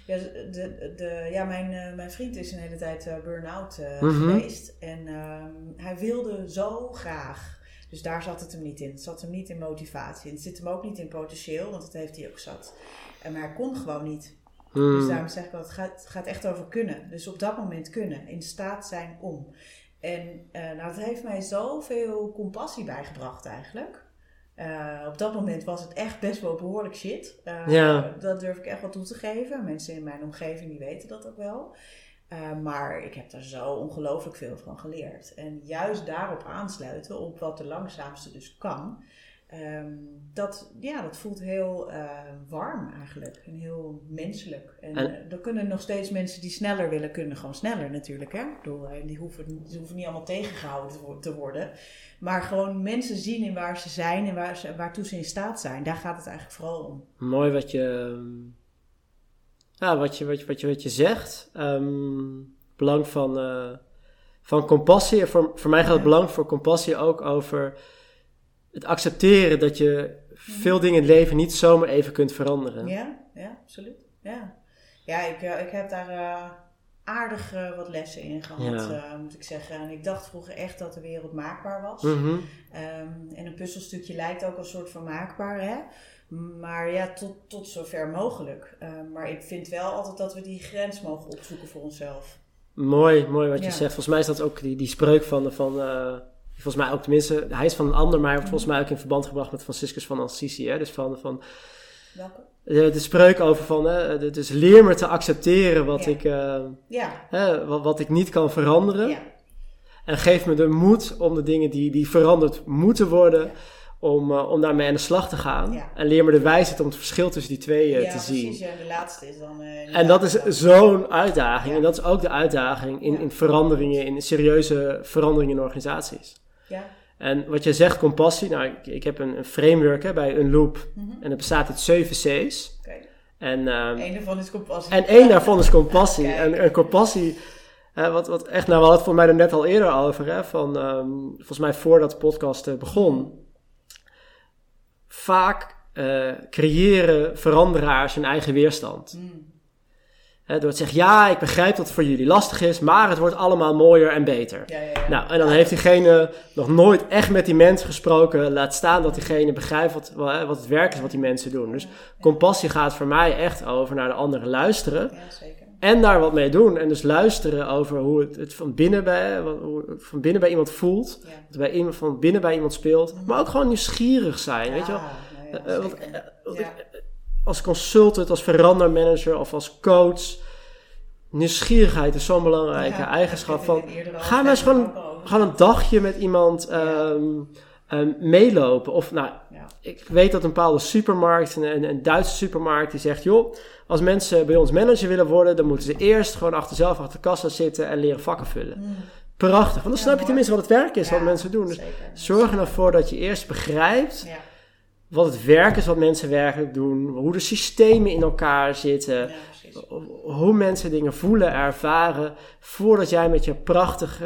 Speaker 2: ja, de, de, ja mijn, uh, mijn vriend is een hele tijd uh, burn-out
Speaker 3: Mhm.
Speaker 2: geweest. En um, hij wilde zo graag. Dus daar zat het hem niet in. Het zat hem niet in motivatie. En het zit hem ook niet in potentieel, want dat heeft hij ook zat. En, maar hij kon gewoon niet.
Speaker 3: Hmm.
Speaker 2: Dus daarom zeg ik wel, het gaat, het gaat echt over kunnen. Dus op dat moment kunnen. In staat zijn om. En uh, nou, dat heeft mij zoveel compassie bijgebracht eigenlijk. Uh, op dat moment was het echt best wel behoorlijk shit. Uh,
Speaker 3: Ja.
Speaker 2: Dat durf ik echt wel toe te geven. Mensen in mijn omgeving die weten dat ook wel. Maar ik heb daar zo ongelooflijk veel van geleerd. En juist daarop aansluiten, op wat de langzaamste dus kan. Um, dat, ja, dat voelt heel uh, warm eigenlijk. En heel menselijk. En,
Speaker 3: En-
Speaker 2: uh, er kunnen nog steeds mensen die sneller willen, kunnen gewoon sneller natuurlijk. Hè? Ik bedoel, eh, die, hoeven, die hoeven niet allemaal tegengehouden te wo- te worden. Maar gewoon mensen zien in waar ze zijn en waar ze, waartoe ze in staat zijn. Daar gaat het eigenlijk vooral om.
Speaker 3: Mooi wat je, ehm, ja, wat je, wat je, wat je, wat je zegt. Ehm, belang van, eh, van compassie. Voor, voor mij gaat het
Speaker 2: Ja.
Speaker 3: belang voor compassie ook over het accepteren dat je veel dingen in het leven niet zomaar even kunt veranderen.
Speaker 2: Ja, ja, absoluut. Ja, ja ik, uh, ik heb daar uh, aardig uh, wat lessen in gehad,
Speaker 3: Ja.
Speaker 2: moet ik zeggen. En ik dacht vroeger echt dat de wereld maakbaar was.
Speaker 3: Mhm.
Speaker 2: Um, en een puzzelstukje lijkt ook een soort van maakbaar, hè? Maar ja, tot, tot zover mogelijk. Uh, maar ik vind wel altijd dat we die grens mogen opzoeken voor onszelf.
Speaker 3: Mooi, mooi wat je
Speaker 2: Ja.
Speaker 3: zegt. Volgens mij is dat ook die, die spreuk van, van eh, volgens mij ook tenminste, hij is van een ander, maar hij wordt volgens mij ook in verband gebracht met Franciscus van Assisi. Hè? Dus van, van
Speaker 2: Welke?
Speaker 3: de, de spreuk over van, hè, de- dus leer me te accepteren wat,
Speaker 2: Ja.
Speaker 3: ik, eh,
Speaker 2: Ja,
Speaker 3: hè, wat, wat ik niet kan veranderen.
Speaker 2: ja.
Speaker 3: En geef me de moed om de dingen die, die veranderd moeten worden, om, eh, om daarmee aan de slag te gaan. En leer me de wijsheid om het verschil tussen die twee eh, te
Speaker 2: precies.
Speaker 3: zien.
Speaker 2: Ja, de laatste is dan...
Speaker 3: En dat is zo'n uitdaging. En dat is ook de uitdaging in, in veranderingen, in serieuze veranderingen in organisaties.
Speaker 2: Ja.
Speaker 3: En wat je zegt, compassie. Nou, ik, ik heb een, een framework hè, bij Unloop.
Speaker 2: Mhm.
Speaker 3: En dat bestaat uit zeven C's. En,
Speaker 2: Eén daarvan is compassie.
Speaker 3: en één daarvan is compassie. En, en compassie, eh, wat, wat echt, nou, we hadden het voor mij er net al eerder over. Hè, van, ehm, volgens mij voordat de podcast eh, begon. Vaak eh, creëren veranderaars hun eigen weerstand.
Speaker 2: Mm.
Speaker 3: Hè, door te zeggen, ja, ik begrijp dat het voor jullie lastig is, maar het wordt allemaal mooier en beter.
Speaker 2: Ja, ja, ja.
Speaker 3: Nou, en dan heeft diegene nog nooit echt met die mensen gesproken. Laat staan dat diegene begrijpt wat, wa- wat het werk is wat die mensen doen. Dus compassie gaat voor mij echt over naar de anderen luisteren.
Speaker 2: Ja, zeker.
Speaker 3: En daar wat mee doen. En dus luisteren over hoe het, het van, binnen bij, wat- hoe het van binnen bij iemand voelt. Wat er bij iemand, van binnen bij iemand speelt. Maar ook gewoon nieuwsgierig zijn, weet je wel.
Speaker 2: Nou
Speaker 3: Eh, eh, want. Als consultant, als verandermanager of als coach. Nieuwsgierigheid is zo'n belangrijke
Speaker 2: Ja,
Speaker 3: eigenschap van. Ga maar eens gewoon, gewoon een dagje met iemand ehm, ehm, meelopen. Of nou,
Speaker 2: Ja.
Speaker 3: ik weet dat een bepaalde supermarkt, een, een, Duitse supermarkt, die zegt: joh, als mensen bij ons manager willen worden, dan moeten ze eerst gewoon achter zelf achter de kassa zitten en leren vakken vullen.
Speaker 2: Mm.
Speaker 3: Prachtig, want dan
Speaker 2: Ja,
Speaker 3: snap je tenminste wat het werk is, wat mensen doen. Dus
Speaker 2: zeker.
Speaker 3: zorg er nou dat je eerst begrijpt wat het werk is wat mensen werkelijk doen, hoe de systemen in elkaar zitten,
Speaker 2: ja,
Speaker 3: hoe mensen dingen voelen, ervaren, voordat jij met je prachtig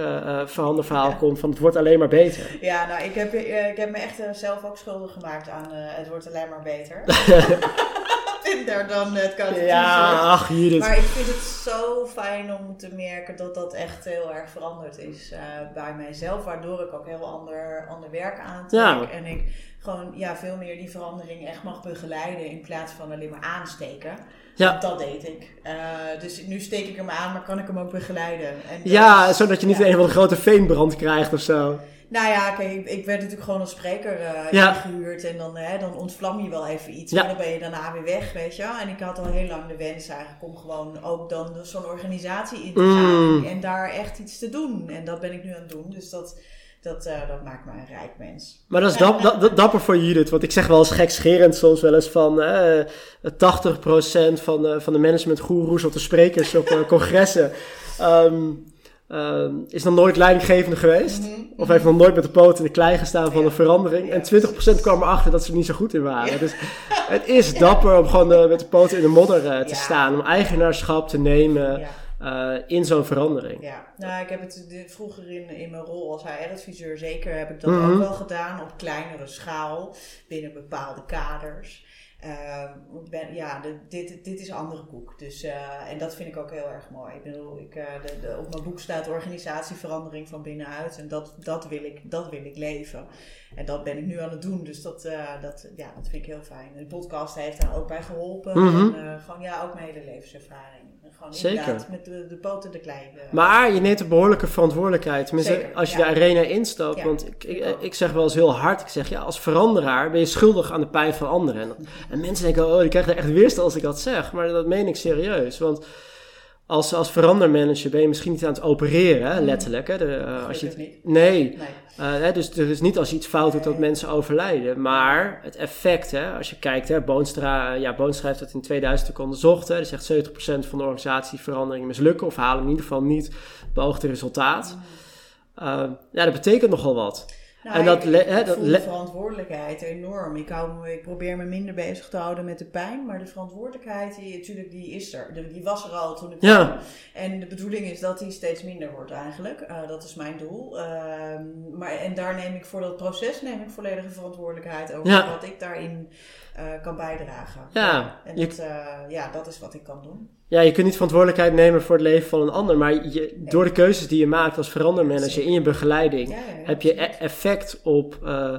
Speaker 3: veranderverhaal
Speaker 2: Ja.
Speaker 3: komt van het wordt alleen maar beter.
Speaker 2: Ja, nou, ik heb, eh, ik heb me echt zelf ook schuldig gemaakt aan het wordt alleen maar beter. *laughs* Minder dan het koude
Speaker 3: Ja, ach Judith.
Speaker 2: Maar ik vind het zo fijn om te merken dat dat echt heel erg veranderd is bij mijzelf. Waardoor ik ook heel ander, ander werk aantrek.
Speaker 3: Ja.
Speaker 2: En ik gewoon ja, veel meer die verandering echt mag begeleiden in plaats van alleen maar aansteken.
Speaker 3: Ja.
Speaker 2: Want dat deed ik. Eh, dus nu steek ik hem aan, maar kan ik hem ook begeleiden. En dat
Speaker 3: Ja, zodat je niet
Speaker 2: ja.
Speaker 3: een van de grote veenbrand krijgt of zo.
Speaker 2: Nou ja, kijk, ik, ik werd natuurlijk gewoon als spreker eh
Speaker 3: Ja.
Speaker 2: ingehuurd. En dan, hè, dan ontvlam je wel even iets.
Speaker 3: Ja.
Speaker 2: Maar dan ben je daarna weer weg, weet je. En ik had al heel lang de wens eigenlijk om gewoon ook dan zo'n organisatie in te gaan.
Speaker 3: Mm.
Speaker 2: En daar echt iets te doen. En dat ben ik nu aan het doen. Dus dat, dat, eh, dat maakt me een rijk mens.
Speaker 3: Maar dat is dap, da- da- dapper voor Judith. Want ik zeg wel eens gekscherend soms wel eens van... eh 80% van de, van de managementgoeroes of de sprekers op eh, congressen... ehm, is nog nooit leidinggevende geweest.
Speaker 2: Mhm.
Speaker 3: Of heeft nog nooit met de poot in de klei gestaan van
Speaker 2: Ja.
Speaker 3: een verandering.
Speaker 2: Ja,
Speaker 3: En 20% kwam erachter dat ze er niet zo goed in waren. Dus het is dapper om gewoon eh, met de poten in de modder eh, te staan. Om eigenaarschap te nemen Eh, in zo'n verandering.
Speaker 2: Ja, nou, ik heb het de- vroeger in, in mijn rol als HR-adviseur zeker heb ik dat
Speaker 3: Mhm.
Speaker 2: ook wel gedaan op kleinere schaal binnen bepaalde kaders. Ehm, ben, ja, de- dit, dit is andere koek. Dus, eh, en dat vind ik ook heel erg mooi. Ik bedoel, ik, eh, de, de, op mijn boek staat organisatieverandering van binnenuit. En dat, dat, wil ik, dat wil ik leven. En dat ben ik nu aan het doen. Dus dat, dat, ja, dat vind ik heel fijn. De podcast heeft daar ook bij geholpen.
Speaker 3: Mhm.
Speaker 2: En, gewoon, ja, ook mijn hele levenservaring. Gewoon
Speaker 3: Zeker.
Speaker 2: met de, de poten de klei. eh,
Speaker 3: Maar je neemt een behoorlijke verantwoordelijkheid. Tenminste,
Speaker 2: Zeker,
Speaker 3: als je
Speaker 2: ja.
Speaker 3: de arena instapt.
Speaker 2: Ja,
Speaker 3: want ik,
Speaker 2: ik
Speaker 3: ik, zeg wel eens heel hard. Ik zeg, ja, als veranderaar ben je schuldig aan de pijn van anderen. En, en mensen denken, oh, ik krijg er echt weerstand als ik dat zeg. Maar dat meen ik serieus. Want als, als verandermanager ben je misschien niet aan het opereren, hè, letterlijk. Hè, de, eh, als je het,
Speaker 2: Gelukkig
Speaker 3: nee,
Speaker 2: Nee.
Speaker 3: Uh, hè, dus niet als je iets fout doet dat mensen overlijden. Maar het effect, hè, als je kijkt, hè, Boonstra, ja, Boonstra heeft dat in 2000 ook onderzocht. Hè, die zegt 70% van de organisatieveranderingen mislukken of halen in ieder geval niet het beoogde resultaat. Uh, ja, dat betekent nogal wat.
Speaker 2: Nou,
Speaker 3: En dat
Speaker 2: ik,
Speaker 3: dat
Speaker 2: voel de verantwoordelijkheid enorm. Ik, hou ik probeer me minder bezig te houden met de pijn, maar de verantwoordelijkheid, die, natuurlijk, die is er. Die was er al toen ik
Speaker 3: Ja.
Speaker 2: kwam. En de bedoeling is dat die steeds minder wordt eigenlijk. Eh, dat is mijn doel. Ehm, maar, en daar neem ik voor dat proces neem ik volledige verantwoordelijkheid over
Speaker 3: Ja.
Speaker 2: wat ik daarin eh, kan bijdragen.
Speaker 3: Ja,
Speaker 2: En dat, eh, ja, dat is wat ik kan doen.
Speaker 3: Ja, je kunt niet verantwoordelijkheid nemen voor het leven van een ander. Maar je, door de keuzes die je maakt als verandermanager in je begeleiding,
Speaker 2: Ja, ja, ja,
Speaker 3: heb je e- effect op, eh,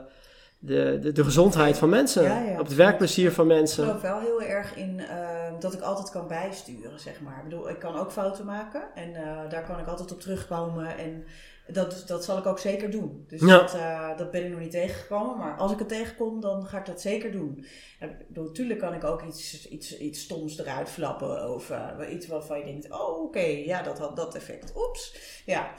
Speaker 3: de, de, de gezondheid van mensen, op het werkplezier van
Speaker 2: Ik
Speaker 3: mensen.
Speaker 2: geloof wel heel erg in eh, dat ik altijd kan bijsturen, zeg maar. Ik bedoel, ik kan ook fouten maken en eh, daar kan ik altijd op terugkomen. En dat, dat zal ik ook zeker doen. Dus
Speaker 3: Ja.
Speaker 2: dat, eh, dat ben ik nog niet tegengekomen. Maar als ik het tegenkom, dan ga ik dat zeker doen. En natuurlijk kan ik ook iets, iets, iets stoms eruit flappen. Of eh, iets waarvan je denkt, oh oké, ja, dat had dat effect. Oeps. Ja,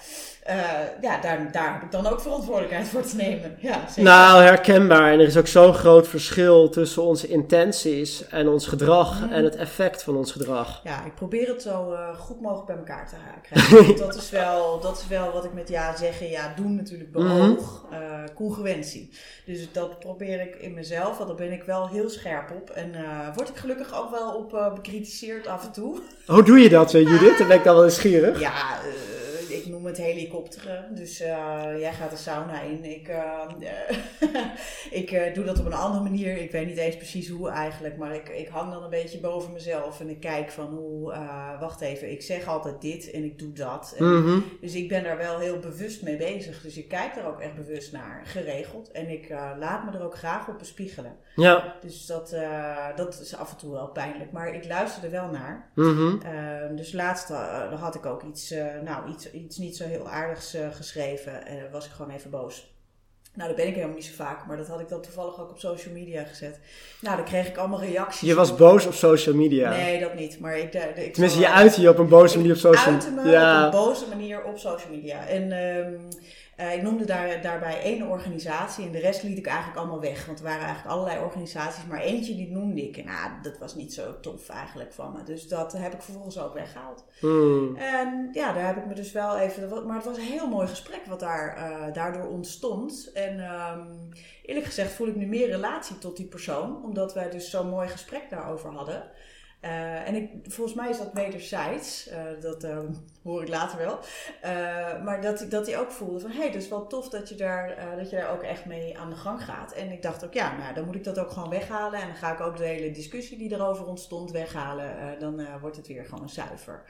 Speaker 2: Eh, ja daar, daar heb ik dan ook verantwoordelijkheid voor te nemen. Ja, zeker.
Speaker 3: Nou, herkenbaar. En er is ook zo'n groot verschil tussen onze intenties en ons gedrag
Speaker 2: Mhm.
Speaker 3: en het effect van ons gedrag.
Speaker 2: Ja, ik probeer het zo goed mogelijk bij elkaar te ha- krijgen. *laughs* dat, is wel, dat is wel wat ik met ja zeggen, ja doen natuurlijk beoog, eh, congruentie. Dus dat probeer ik in mezelf, want daar ben ik wel heel scherp op. En eh word ik gelukkig ook wel op eh, bekritiseerd af en toe.
Speaker 3: Hoe doe je dat, Judith? *laughs* Dan ben ik dan wel nieuwsgierig.
Speaker 2: Ja, ik noem het helikopteren. Dus eh, jij gaat de sauna in. Ik, eh, *laughs* ik eh, doe dat op een andere manier. Ik weet niet eens precies hoe eigenlijk. Maar ik, ik hang dan een beetje boven mezelf. En ik kijk van hoe... wacht even, ik zeg altijd dit en ik doe dat. En,
Speaker 3: Mhm.
Speaker 2: Dus ik ben daar wel heel bewust mee bezig. Dus ik kijk er ook echt bewust naar, geregeld. En ik laat me er ook graag op bespiegelen.
Speaker 3: Ja.
Speaker 2: Dus dat, dat is af en toe wel pijnlijk. Maar ik luister er wel naar.
Speaker 3: Mhm.
Speaker 2: Ehm, dus laatst had ik ook iets, nou, iets, iets niet zo heel aardigs eh, geschreven. En was ik gewoon even boos. Nou, dat ben ik helemaal niet zo vaak. Maar dat had ik dan toevallig ook op social media gezet. Nou, dan kreeg ik allemaal reacties.
Speaker 3: Je was boos op social media.
Speaker 2: Nee, dat niet. Maar ik... De, de, ik
Speaker 3: Tenminste, je uitte je op een boze manier op social
Speaker 2: uitte me
Speaker 3: Ja.
Speaker 2: op een boze manier op social media. En ehm, eh, ik noemde daar, daarbij één organisatie en de rest liet ik eigenlijk allemaal weg. Want er waren eigenlijk allerlei organisaties, maar eentje die noemde ik. En nou, dat was niet zo tof eigenlijk van me. Dus dat heb ik vervolgens ook weggehaald.
Speaker 3: Hmm.
Speaker 2: En ja, daar heb ik me dus wel even. Maar het was een heel mooi gesprek wat daar, eh, daardoor ontstond. En ehm, eerlijk gezegd voel ik nu meer relatie tot die persoon, omdat wij dus zo'n mooi gesprek daarover hadden. Eh, en ik, volgens mij is dat wederzijds, eh, dat eh, hoor ik later wel. Eh, maar dat, dat hij ook voelde van, hé, hey, dat is wel tof dat je, daar, dat je daar ook echt mee aan de gang gaat. En ik dacht ook, ja, nou, dan moet ik dat ook gewoon weghalen. En dan ga ik ook de hele discussie die erover ontstond weghalen. Dan wordt het weer gewoon zuiver.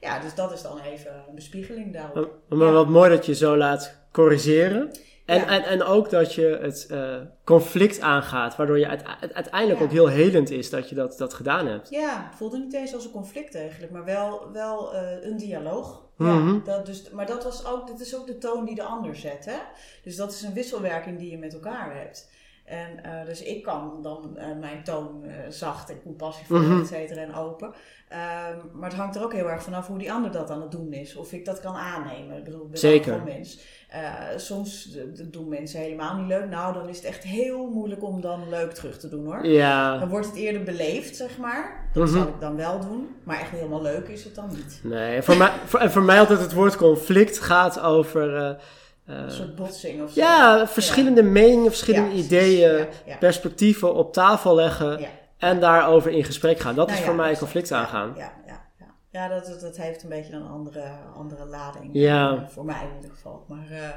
Speaker 2: Ja, dus dat is dan even een bespiegeling daarop.
Speaker 3: Maar
Speaker 2: Ja.
Speaker 3: wat mooi dat je zo laat corrigeren. En,
Speaker 2: Ja.
Speaker 3: en, en ook dat je het eh, conflict aangaat, waardoor je uiteindelijk
Speaker 2: Ja.
Speaker 3: ook heel helend is dat je dat, dat gedaan hebt.
Speaker 2: Ja, het voelde niet eens als een conflict eigenlijk, maar wel, wel eh, een dialoog.
Speaker 3: Mhm.
Speaker 2: Ja, dat dus, maar dat was ook, dit is ook de toon die de ander zet. Hè? Dus dat is een wisselwerking die je met elkaar hebt. En eh, dus ik kan dan eh, mijn toon eh, zacht en compassievol,
Speaker 3: Mhm.
Speaker 2: et cetera, en open. Ehm, maar het hangt er ook heel erg vanaf hoe die ander dat aan het doen is. Of ik dat kan aannemen. Ik bedoel, ik ben
Speaker 3: Zeker.
Speaker 2: mens. Soms doen mensen helemaal niet leuk. Nou, dan is het echt heel moeilijk om dan leuk terug te doen hoor.
Speaker 3: Ja,
Speaker 2: Dan wordt het eerder beleefd, zeg maar. Dat
Speaker 3: Mhm.
Speaker 2: zal ik dan wel doen. Maar echt helemaal leuk is het dan niet.
Speaker 3: nee. En voor mij, voor, voor mij altijd het woord conflict gaat over
Speaker 2: Een soort botsing of zo.
Speaker 3: ja, verschillende meningen, verschillende
Speaker 2: Ja,
Speaker 3: ideeën,
Speaker 2: Ja,
Speaker 3: perspectieven op tafel leggen en daarover in gesprek gaan. Dat
Speaker 2: Nou
Speaker 3: is voor mij conflict aangaan.
Speaker 2: Ja, ja, ja. ja dat, dat, heeft een beetje een andere, andere lading.
Speaker 3: Ja.
Speaker 2: Eh, Voor mij in ieder geval. Maar eh,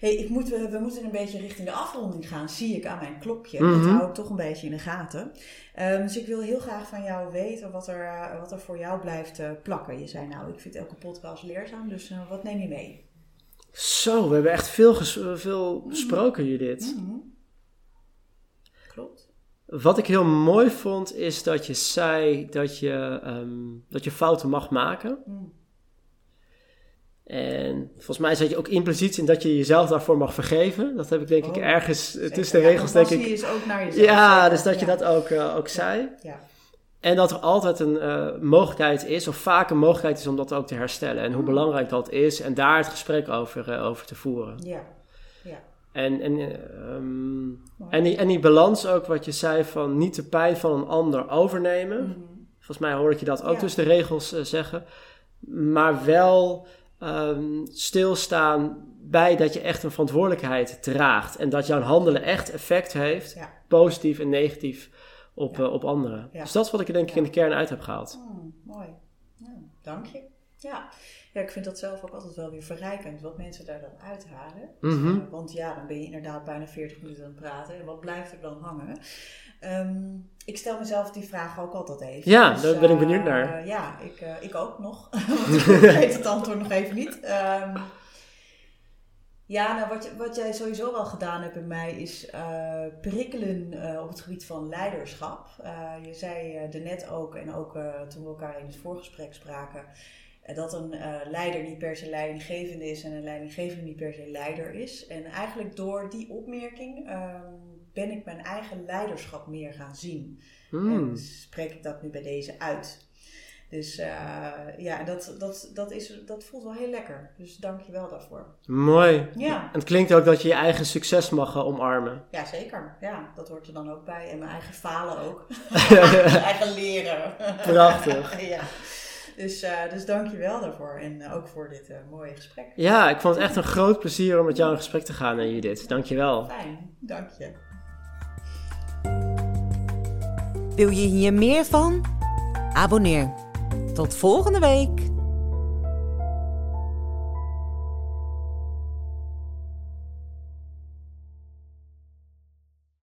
Speaker 2: hey, ik moet, we, we moeten een beetje richting de afronding gaan, zie ik aan mijn klokje.
Speaker 3: Mhm.
Speaker 2: Dat hou ik toch een beetje in de gaten. Ehm, dus ik wil heel graag van jou weten wat er, eh, wat er voor jou blijft eh, plakken. Je zei nou, ik vind elke podcast leerzaam, dus eh, wat neem je mee?
Speaker 3: Zo, we hebben echt veel, ges- veel besproken, Judith.
Speaker 2: Mhm. Klopt.
Speaker 3: Wat ik heel mooi vond, is dat je zei dat je, ehm, dat je fouten mag maken.
Speaker 2: Mm.
Speaker 3: En volgens mij zat je ook impliciet in dat je jezelf daarvoor mag vergeven. Dat heb ik denk ik
Speaker 2: Oh,
Speaker 3: ergens tussen de regels, denk ik.
Speaker 2: is ook naar jezelf.
Speaker 3: Ja, dus dat je
Speaker 2: Ja.
Speaker 3: dat ook, eh, ook zei.
Speaker 2: Ja.
Speaker 3: En dat er altijd een eh, mogelijkheid is, of vaak een mogelijkheid is om dat ook te herstellen. En hoe
Speaker 2: Mm.
Speaker 3: belangrijk dat is. En daar het gesprek over, eh, over te voeren.
Speaker 2: Ja. Ja.
Speaker 3: En, en, eh, ehm, en, die, en die balans ook, wat je zei, van niet de pijn van een ander overnemen.
Speaker 2: Mhm.
Speaker 3: Volgens mij hoor ik je dat ook
Speaker 2: Ja.
Speaker 3: tussen de regels eh, zeggen. Maar wel ehm, stilstaan bij dat je echt een verantwoordelijkheid draagt. En dat jouw handelen echt effect heeft,
Speaker 2: Ja.
Speaker 3: positief en negatief, op,
Speaker 2: Ja.
Speaker 3: eh, op anderen.
Speaker 2: Ja.
Speaker 3: Dus dat is wat ik er denk ik in de kern uit heb gehaald.
Speaker 2: Mm, mooi. Ja, dank je. Ja. ja, ik vind dat zelf ook altijd wel weer verrijkend wat mensen daar dan uithalen.
Speaker 3: Mhm.
Speaker 2: Eh, want ja, dan ben je inderdaad bijna 40 minuten aan het praten. En wat blijft er dan hangen? Ehm, ik stel mezelf die vraag ook altijd even.
Speaker 3: Ja,
Speaker 2: Dus,
Speaker 3: daar ben ik
Speaker 2: eh,
Speaker 3: benieuwd naar.
Speaker 2: ja, ik, eh, ik ook nog. *laughs* Want ik weet het antwoord nog even niet. Ehm, Ja, nou wat, wat jij sowieso wel gedaan hebt bij mij is uh, prikkelen uh, op het gebied van leiderschap. Uh, je zei er net ook, en ook toen we elkaar in het voorgesprek spraken, dat een leider niet per se leidinggevende is en een leidinggevende niet per se leider is. En eigenlijk door die opmerking ehm, ben ik mijn eigen leiderschap meer gaan zien.
Speaker 3: Hmm.
Speaker 2: En spreek ik dat nu bij deze uit. Dus uh, ja, dat, dat, dat, is, dat voelt wel heel lekker. Dus dank je wel daarvoor.
Speaker 3: Mooi.
Speaker 2: Ja.
Speaker 3: En het klinkt ook dat je je eigen succes mag uh, omarmen.
Speaker 2: Ja, zeker. Ja, dat hoort er dan ook bij. En mijn eigen falen ook. *laughs* mijn eigen leren.
Speaker 3: Prachtig. *laughs*
Speaker 2: ja. Dus, uh, dus dank je wel daarvoor. En ook voor dit mooie gesprek.
Speaker 3: Ja, ik vond het echt een groot plezier om met jou in gesprek te gaan, Judith. Dank je wel.
Speaker 2: Fijn. Dank je.
Speaker 1: Wil je hier meer van? Abonneer. Tot volgende week.